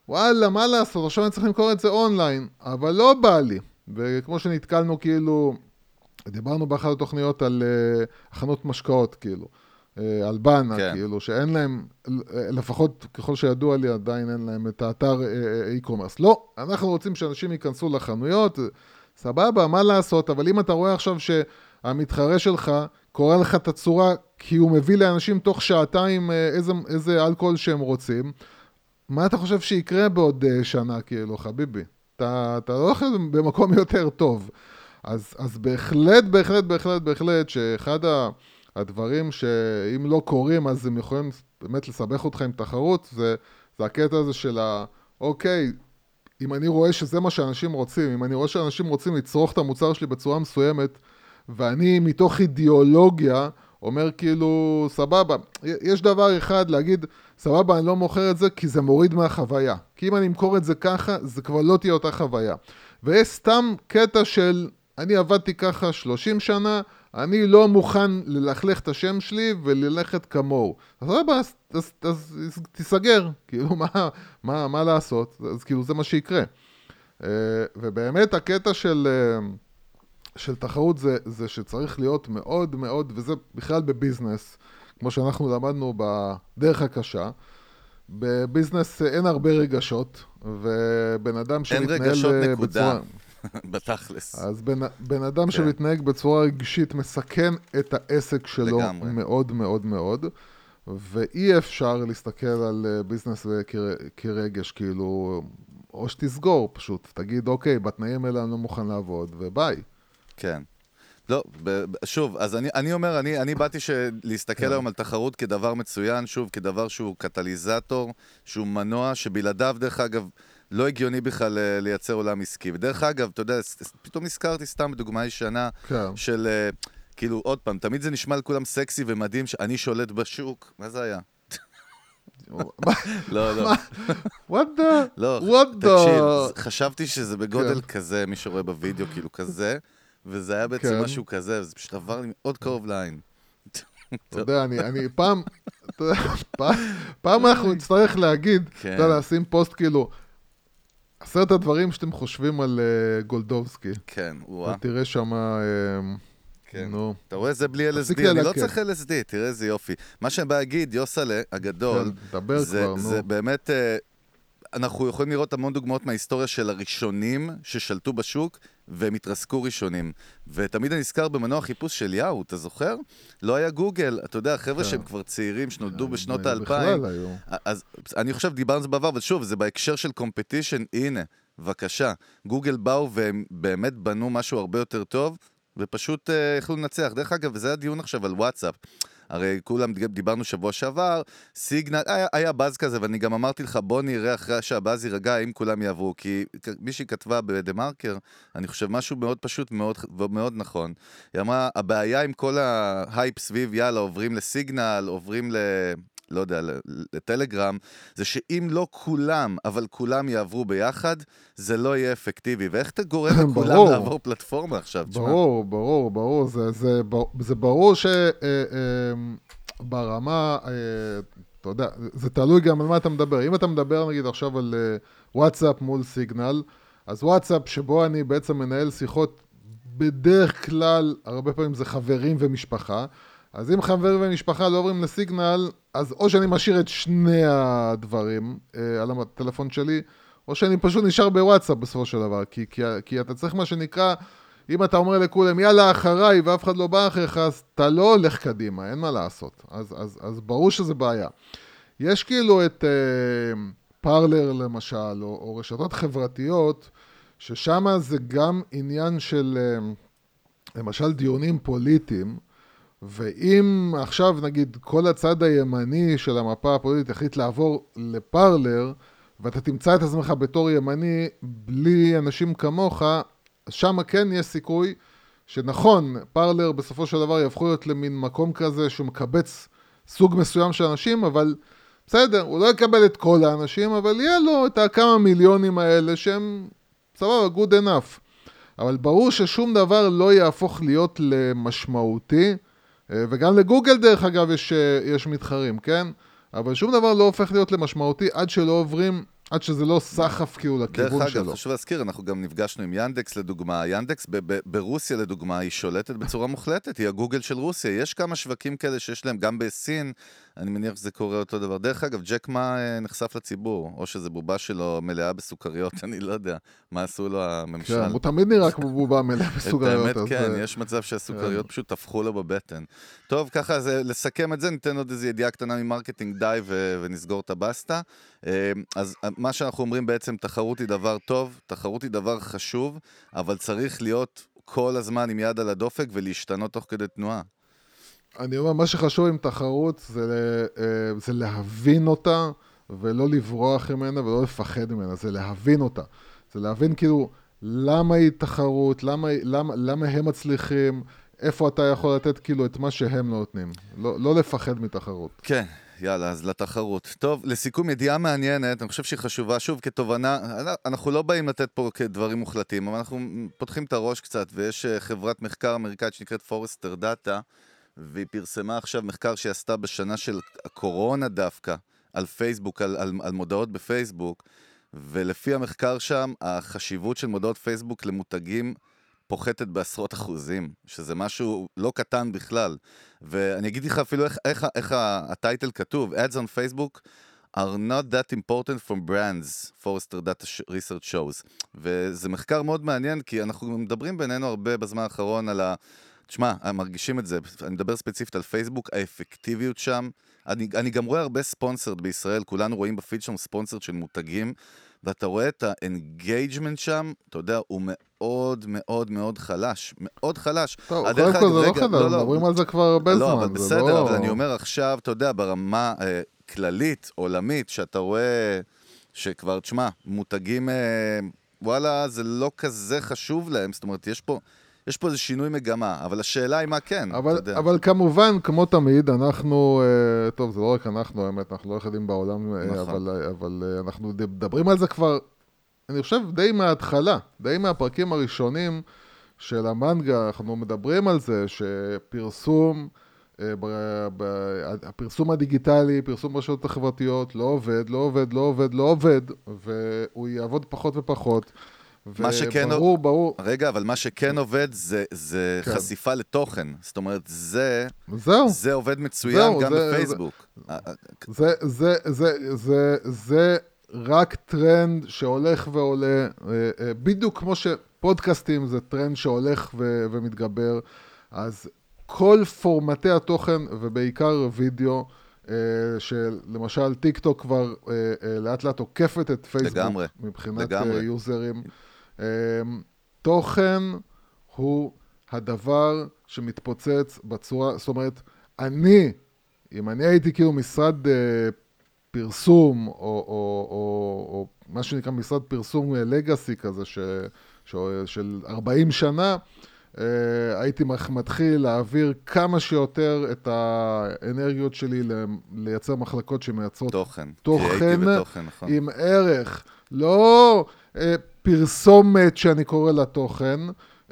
וואלה, מה לעשות, עכשיו אני צריך למכור את זה אונליין, אבל לא בא לי. וכמו שנתקלנו כאילו, דיברנו באחת התוכניות על uh, הכנות משקאות, כאילו. אה, על בנה, כן. כאילו, שאין להם, לפחות ככל שידוע לי, עדיין אין להם את האתר אה, e-commerce. לא, אנחנו רוצים שאנשים ייכנסו לחנויות, סבבה, מה לעשות, אבל אם אתה רואה עכשיו שהמתחרה שלך קורא לך את הצורה, כי הוא מביא לאנשים תוך שעתיים איזה, איזה אלכוהול שהם רוצים, מה אתה חושב שיקרה בעוד אה, שנה, כאילו, חביבי? אתה, אתה לא הולך במקום יותר טוב. אז, אז בהחלט, בהחלט, בהחלט, בהחלט, שאחד. הדברים שאם לא קורים אז הם יכולים באמת לסבך אותך עם תחרות, זה, זה הקטע הזה של ה... אוקיי, אם אני רואה שזה מה שאנשים רוצים, אם אני רואה שאנשים רוצים לצרוך את המוצר שלי בצורה מסוימת, ואני מתוך אידיאולוגיה אומר כאילו, סבבה, יש דבר אחד להגיד, סבבה, אני לא מוכר את זה כי זה מוריד מהחוויה. כי אם אני אמכור את זה ככה, זה כבר לא תהיה אותה חוויה. ויש סתם קטע של, אני עבדתי ככה 30 שנה, אני לא מוכן ללכלך את השם שלי וללכת כמוהו. אז סבבה, אז, אז, אז, אז תיסגר, כאילו, מה, מה, מה לעשות? אז כאילו, זה מה שיקרה. Uh, ובאמת הקטע של, uh, של תחרות זה, זה שצריך להיות מאוד מאוד, וזה בכלל בביזנס, כמו שאנחנו למדנו בדרך הקשה. בביזנס אין הרבה רגשות, ובן אדם שמתנהל אין רגשות אה, נקודה. בצורה... (laughs) בתכלס. אז בן, בן אדם כן. שמתנהג בצורה רגשית מסכן את העסק שלו לגמרי. מאוד מאוד מאוד, ואי אפשר להסתכל על אה, ביזנס כר, כרגש, כאילו, או שתסגור פשוט, תגיד, אוקיי, בתנאים האלה אני לא מוכן לעבוד, וביי. כן. לא, שוב, אז אני, אני אומר, אני, אני באתי להסתכל כן. היום על תחרות כדבר מצוין, שוב, כדבר שהוא קטליזטור, שהוא מנוע, שבלעדיו, דרך אגב, לא הגיוני בכלל אה, לייצר עולם עסקי. ודרך אגב, אתה יודע, פתאום נזכרתי סתם בדוגמה ישנה כן. של, אה, כאילו, עוד פעם, תמיד זה נשמע לכולם סקסי ומדהים שאני שולט בשוק. מה זה היה? (laughs) לא, לא. what the... לא, תקשיב, חשבתי שזה בגודל כן. כזה, מי שרואה בווידאו, כאילו כזה, וזה היה בעצם כן. משהו כזה, וזה פשוט עבר לי מאוד קרוב לעין. אתה יודע, אני, אני פעם, פעם, פעם אנחנו נצטרך להגיד, כן. אתה יודע, לשים פוסט כאילו, עשרת הדברים שאתם חושבים על אה, גולדובסקי. כן, וואה. אתה תראה שם, כן. נו. אתה רואה, זה בלי LSD, אני לא. צריך LSD, תראה איזה יופי. מה שאני בא להגיד, יוסלה הגדול, כן, דבר זה, כבר, נו. זה באמת, אה, אנחנו יכולים לראות המון דוגמאות מההיסטוריה של הראשונים ששלטו בשוק, והם התרסקו ראשונים. ותמיד אני נזכר במנוע חיפוש של יאו, אתה זוכר? לא היה גוגל, אתה יודע, חבר'ה כן. שהם כבר צעירים, שנולדו בשנות בכלל האלפיים. היו. אז אני חושב, דיברנו על זה בעבר, אבל שוב, זה בהקשר של קומפטישן, הנה, בבקשה. גוגל באו והם באמת בנו משהו הרבה יותר טוב, ופשוט אה, יכלו לנצח. דרך אגב, וזה הדיון עכשיו על וואטסאפ. הרי כולם דיברנו שבוע שעבר, סיגנל, היה, היה באז כזה, ואני גם אמרתי לך, בוא נראה אחרי שהבאז יירגע, אם כולם יעברו, כי מישהי כתבה בדה מרקר, אני חושב משהו מאוד פשוט מאוד, ומאוד נכון. היא אמרה, הבעיה עם כל ההייפ סביב, יאללה, עוברים לסיגנל, עוברים ל... לא יודע, לטלגרם, זה שאם לא כולם, אבל כולם יעברו ביחד, זה לא יהיה אפקטיבי. ואיך אתה גורם (laughs) לכולם ברור. לעבור פלטפורמה עכשיו? תשמע? ברור, ברור, ברור. זה, זה, זה ברור שברמה, אתה יודע, זה תלוי גם על מה אתה מדבר. אם אתה מדבר נגיד עכשיו על אה, וואטסאפ מול סיגנל, אז וואטסאפ שבו אני בעצם מנהל שיחות, בדרך כלל, הרבה פעמים זה חברים ומשפחה. אז אם חברים ומשפחה לא עוברים לסיגנל, אז או שאני משאיר את שני הדברים אה, על הטלפון שלי, או שאני פשוט נשאר בוואטסאפ בסופו של דבר. כי, כי, כי אתה צריך מה שנקרא, אם אתה אומר לכולם, יאללה, אחריי, ואף אחד לא בא אחריך, אז אתה לא הולך קדימה, אין מה לעשות. אז, אז, אז ברור שזה בעיה. יש כאילו את אה, פרלר למשל, או, או רשתות חברתיות, ששם זה גם עניין של, אה, למשל, דיונים פוליטיים, ואם עכשיו נגיד כל הצד הימני של המפה הפוליטית החליט לעבור לפרלר, ואתה תמצא את עצמך בתור ימני בלי אנשים כמוך, שם כן יש סיכוי שנכון, פרלר בסופו של דבר יהפכו להיות למין מקום כזה שהוא מקבץ סוג מסוים של אנשים, אבל בסדר, הוא לא יקבל את כל האנשים, אבל יהיה לו את הכמה מיליונים האלה שהם סבבה, good enough. אבל ברור ששום דבר לא יהפוך להיות למשמעותי, וגם לגוגל דרך אגב יש, אה, יש מתחרים, כן? אבל שום דבר לא הופך להיות למשמעותי עד שלא עוברים, עד שזה לא סחף כאילו דרך לכיוון אגב, שלו. חשוב להזכיר, אנחנו גם נפגשנו עם ינדקס לדוגמה. ינדקס ב- ב- ברוסיה לדוגמה, היא שולטת בצורה מוחלטת, היא הגוגל של רוסיה. יש כמה שווקים כאלה שיש להם, גם בסין, אני מניח שזה קורה אותו דבר. דרך אגב, ג'ק מה אה, נחשף לציבור, או שזה בובה שלו מלאה בסוכריות, (laughs) אני לא יודע מה עשו לו הממשל. כן, הוא תמיד נראה כמו בובה מלאה בסוכריות. את האמת, כן, אה, יש מצב שהסוכריות פשוט תפחו לו בבטן. טוב, ככה, זה, לסכם את זה, ניתן עוד איזו ידיעה קטנה מ Marketing Day ונסגור את הבסטה. אה, אז מה שאנחנו אומרים בעצם, תחרות היא דבר טוב, תחרות היא דבר חשוב, אבל צריך להיות כל הזמן עם יד על הדופק ולהשתנות תוך כדי תנועה. אני אומר, מה שחשוב עם תחרות זה, אה, זה להבין אותה, ולא לברוח ממנה ולא לפחד ממנה, זה להבין אותה. זה להבין כאילו למה היא תחרות, למה, למה, למה הם מצליחים, איפה אתה יכול לתת כאילו את מה שהם לא נותנים. לא, לא לפחד מתחרות. כן, יאללה, אז לתחרות. טוב, לסיכום, ידיעה מעניינת, אני חושב שהיא חשובה. שוב, כתובנה, אנחנו לא באים לתת פה כדברים מוחלטים, אבל אנחנו פותחים את הראש קצת, ויש אה, חברת מחקר אמריקאית שנקראת Forrester Data, והיא פרסמה עכשיו מחקר שהיא עשתה בשנה של הקורונה דווקא, על פייסבוק, על, על, על מודעות בפייסבוק, ולפי המחקר שם, החשיבות של מודעות פייסבוק למותגים פוחתת בעשרות אחוזים, שזה משהו לא קטן בכלל. ואני אגיד לך אפילו איך, איך, איך ה title כתוב, ads on Facebook are not that important for brands, Forrester Data Research shows. וזה מחקר מאוד מעניין, כי אנחנו מדברים בינינו הרבה בזמן האחרון על ה... תשמע, מרגישים את זה, אני מדבר ספציפית על פייסבוק, האפקטיביות שם. אני, אני גם רואה הרבה sponsored בישראל, כולנו רואים בפיד שם sponsored של מותגים, ואתה רואה את ה engagement שם, אתה יודע, הוא מאוד מאוד מאוד חלש, מאוד חלש. טוב, קודם כל זה לא רגע, חדש, מדברים על זה כבר הרבה זמן. לא, אבל זה בסדר, לא... אבל אני אומר עכשיו, אתה יודע, ברמה אה, כללית, עולמית, שאתה רואה שכבר, תשמע, מותגים, אה, וואלה, זה לא כזה חשוב להם, זאת אומרת, יש פה... יש פה איזה שינוי מגמה, אבל השאלה היא מה כן, אבל, אתה יודע. אבל כמובן, כמו תמיד, אנחנו, אה, טוב, זה לא רק אנחנו, האמת, אנחנו לא היחידים בעולם, אה, נכון. אבל, אבל אה, אנחנו מדברים על זה כבר, אני חושב, די מההתחלה, די מהפרקים הראשונים של המנגה, אנחנו מדברים על זה שפרסום הפרסום הדיגיטלי, פרסום ברשתות החברתיות, לא עובד, לא עובד, לא עובד, לא עובד, והוא יעבוד פחות ופחות. מה שכן- וברור, ברור, רגע, אבל מה שכן עובד זה, זה כן. חשיפה לתוכן. זאת אומרת, זה, זהו. זה עובד מצוין זהו, גם זה- בפייסבוק. אה, זה, זה, זה, זה, זה רק טרנד שהולך ועולה, אה, אה, בדיוק כמו שפודקאסטים זה טרנד שהולך ו- ומתגבר, אז כל פורמטי התוכן, ובעיקר וידאו, אה, שלמשל טיק טוק כבר אה, אה, לאט לאט עוקפת את פייסבוק, לגמרי, מבחינת לגמרי. אה, יוזרים. אה, תוכן הוא הדבר שמתפוצץ בצורה, זאת אומרת, אני, אם אני הייתי כאילו משרד אה, פרסום, או, או, או, או מה שנקרא משרד פרסום לגאסי כזה, ש, ש, של 40 שנה, אה, הייתי מתחיל להעביר כמה שיותר את האנרגיות שלי ל- לייצר מחלקות שמייצרות תוכן. תוכן ותוכן, נכון. עם ערך, לא אה, פרסומת שאני קורא לה תוכן,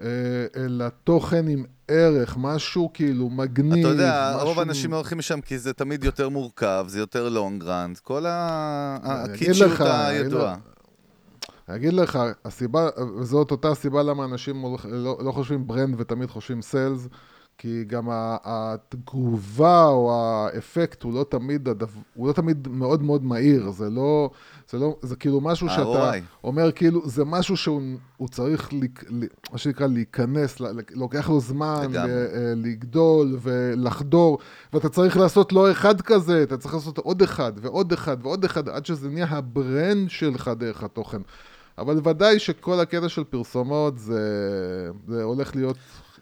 אה, אלא תוכן עם ערך, משהו כאילו מגניב. אתה יודע, משהו... רוב האנשים לא הולכים לשם כי זה תמיד יותר מורכב, זה יותר לונג ראנד, כל הקיצ'יות הידועה. אני אגיד לך, הסיבה, וזאת אותה הסיבה למה אנשים לא, לא חושבים brand ותמיד חושבים sales, כי גם התגובה או האפקט הוא לא תמיד, הדו, הוא לא תמיד מאוד מאוד מהיר, זה לא, זה לא, זה כאילו משהו שאתה. אומר, כאילו, זה משהו שהוא הוא צריך, מה שנקרא, להיכנס, לוקח לו זמן. ל- אה, לגדול ולחדור, ואתה צריך לעשות לא אחד כזה, אתה צריך לעשות עוד אחד ועוד אחד ועוד אחד, עד שזה נהיה ה brand שלך דרך התוכן. אבל ודאי שכל הקטע של פרסומות זה, זה הולך להיות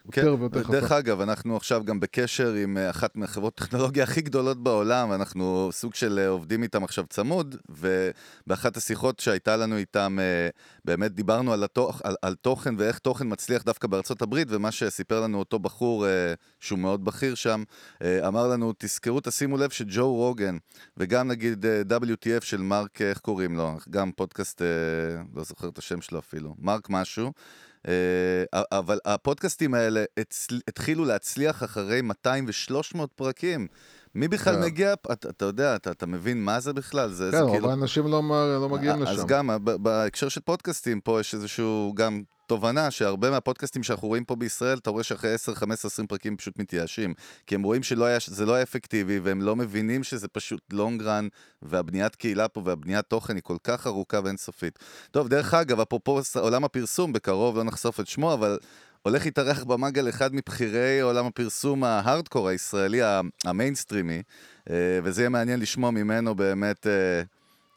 יותר ויותר כן, דרך חזק. אגב, אנחנו עכשיו גם בקשר עם אה, אחת מהחברות טכנולוגיה הכי גדולות בעולם, אנחנו סוג של אה, עובדים איתם עכשיו צמוד, ובאחת השיחות שהייתה לנו איתם, אה, באמת דיברנו על, התוכ... על, על תוכן ואיך תוכן מצליח דווקא בארצות הברית, ומה שסיפר לנו אותו בחור, שהוא מאוד בכיר שם, אמר לנו, תזכרו, תשימו לב שג'ו רוגן, וגם נגיד WTF של מרק, איך קוראים לו? גם פודקאסט, לא זוכר את השם שלו אפילו, מרק משהו. אה, אבל הפודקאסטים האלה התחילו להצליח אחרי 200 ו-300 פרקים. מי בכלל כן. מגיע? אתה, אתה יודע, אתה, אתה מבין מה זה בכלל? זה, כן, זה כאילו... האנשים לא, מ- לא מגיעים לשם. אז גם, בהקשר של פודקאסטים, פה יש איזשהו גם תובנה שהרבה מהפודקאסטים שאנחנו רואים פה בישראל, אתה רואה שאחרי 10, 15, 20 פרקים פשוט מתייאשים. כי הם רואים שזה לא היה אפקטיבי, והם לא מבינים שזה פשוט long run, והבניית קהילה פה והבניית תוכן היא כל כך ארוכה ואינסופית. טוב, דרך אגב, אפרופו עולם הפרסום, בקרוב לא נחשוף את שמו, אבל... הולך להתארח במנגל אחד מבכירי עולם הפרסום ההארדקור הישראלי, המיינסטרימי, אה, וזה יהיה מעניין לשמוע ממנו באמת, אה,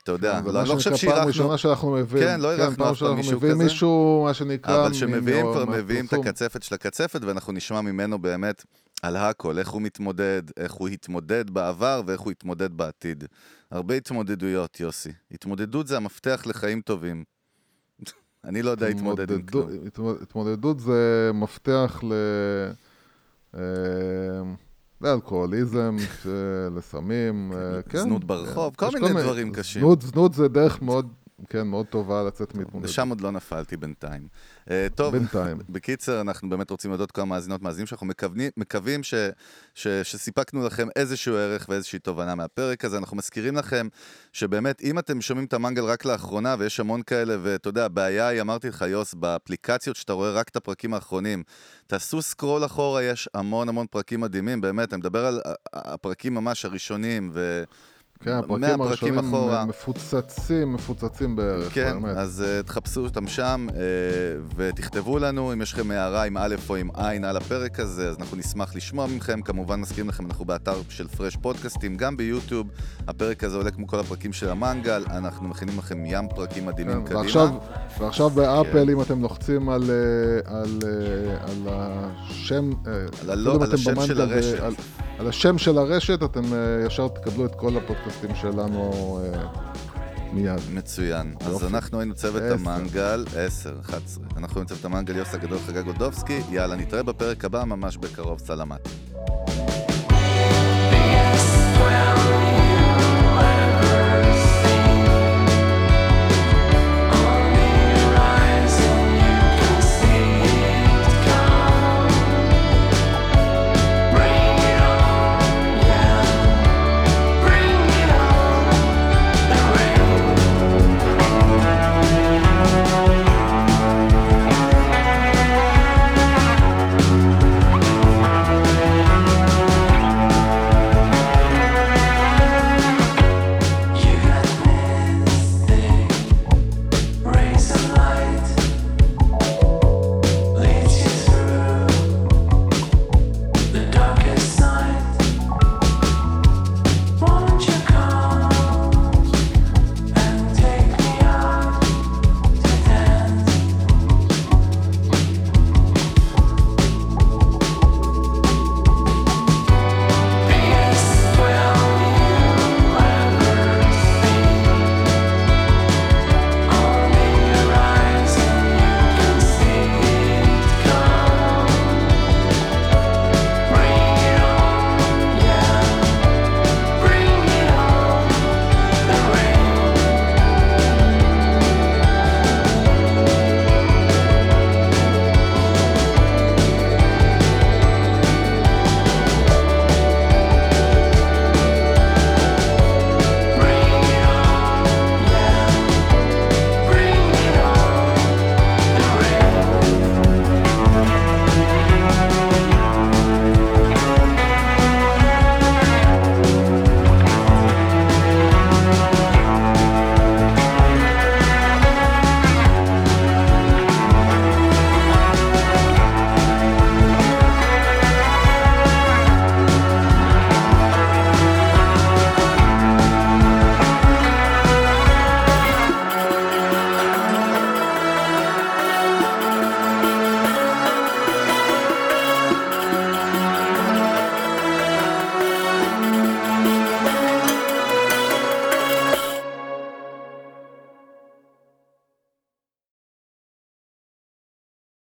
אתה יודע, זה לא, לא חושב שנקרא פעם שאירחנו, ראשונה שאנחנו מביאים. כן, לא אירחנו פעם אף פעם שאנחנו מישהו כזה. מישהו, מה שנקרא... אבל שמביאים מ- כבר, מביאים את. הקצפת של הקצפת, ואנחנו נשמע ממנו באמת על הכל, איך הוא מתמודד, איך הוא התמודד בעבר ואיך הוא יתמודד בעתיד. הרבה התמודדויות, יוסי. התמודדות זה המפתח לחיים טובים. אני לא יודע להתמודד עם כלום. התמוד- התמודדות זה מפתח ל... אה, לאלכוהוליזם, (laughs) ש- לסמים, אה, כן. זנות ברחוב, כן. כל מיני דברים קשים. זנות זה דרך מאוד, כן, מאוד טובה לצאת מהתמודדות. ושם עוד לא נפלתי בינתיים. אה, טוב, בינתיים. (laughs) בקיצר, אנחנו באמת רוצים להודות כמה מאזינות מאזינים שאנחנו מקווים, מקווים ש, ש, שסיפקנו לכם איזשהו ערך ואיזושהי תובנה מהפרק הזה. אנחנו מזכירים לכם שבאמת, אם אתם שומעים את המנגל רק לאחרונה, ויש המון כאלה, ואתה יודע, הבעיה היא, אמרתי לך, יוס, באפליקציות שאתה רואה רק את הפרקים האחרונים, תעשו סקרול אחורה, יש המון המון פרקים מדהימים, באמת, אני מדבר על הפרקים ממש הראשונים, ו... כן, הפרקים פרקים הראשונים אחורה. מפוצצים, מפוצצים בערך, כן, באמת. אז uh, תחפשו אותם שם uh, ותכתבו לנו אם יש לכם הערה עם א' או עם עין על הפרק הזה, אז אנחנו נשמח לשמוע מכם. כמובן מזכירים לכם, אנחנו באתר של פרש פודקאסטים, גם ביוטיוב. הפרק הזה עולה כמו כל הפרקים של המנגל, אנחנו מכינים לכם ים פרקים מדהימים כן, קדימה. ועכשיו, ועכשיו באפל, כן. אם אתם לוחצים על, אה, על, אה, על השם, על הלא- על השם של ו- הרשת. על, על השם של הרשת, אתם אה, ישר תקבלו את כל הפודקאסטים שלנו אה, מיד. מצוין. אז. אנחנו היינו צוות. המנגל, 10, 11. אנחנו היינו צוות המנגל יוס הגדול חגג גודובסקי. יאללה, נתראה בפרק הבא ממש בקרוב. סלמת.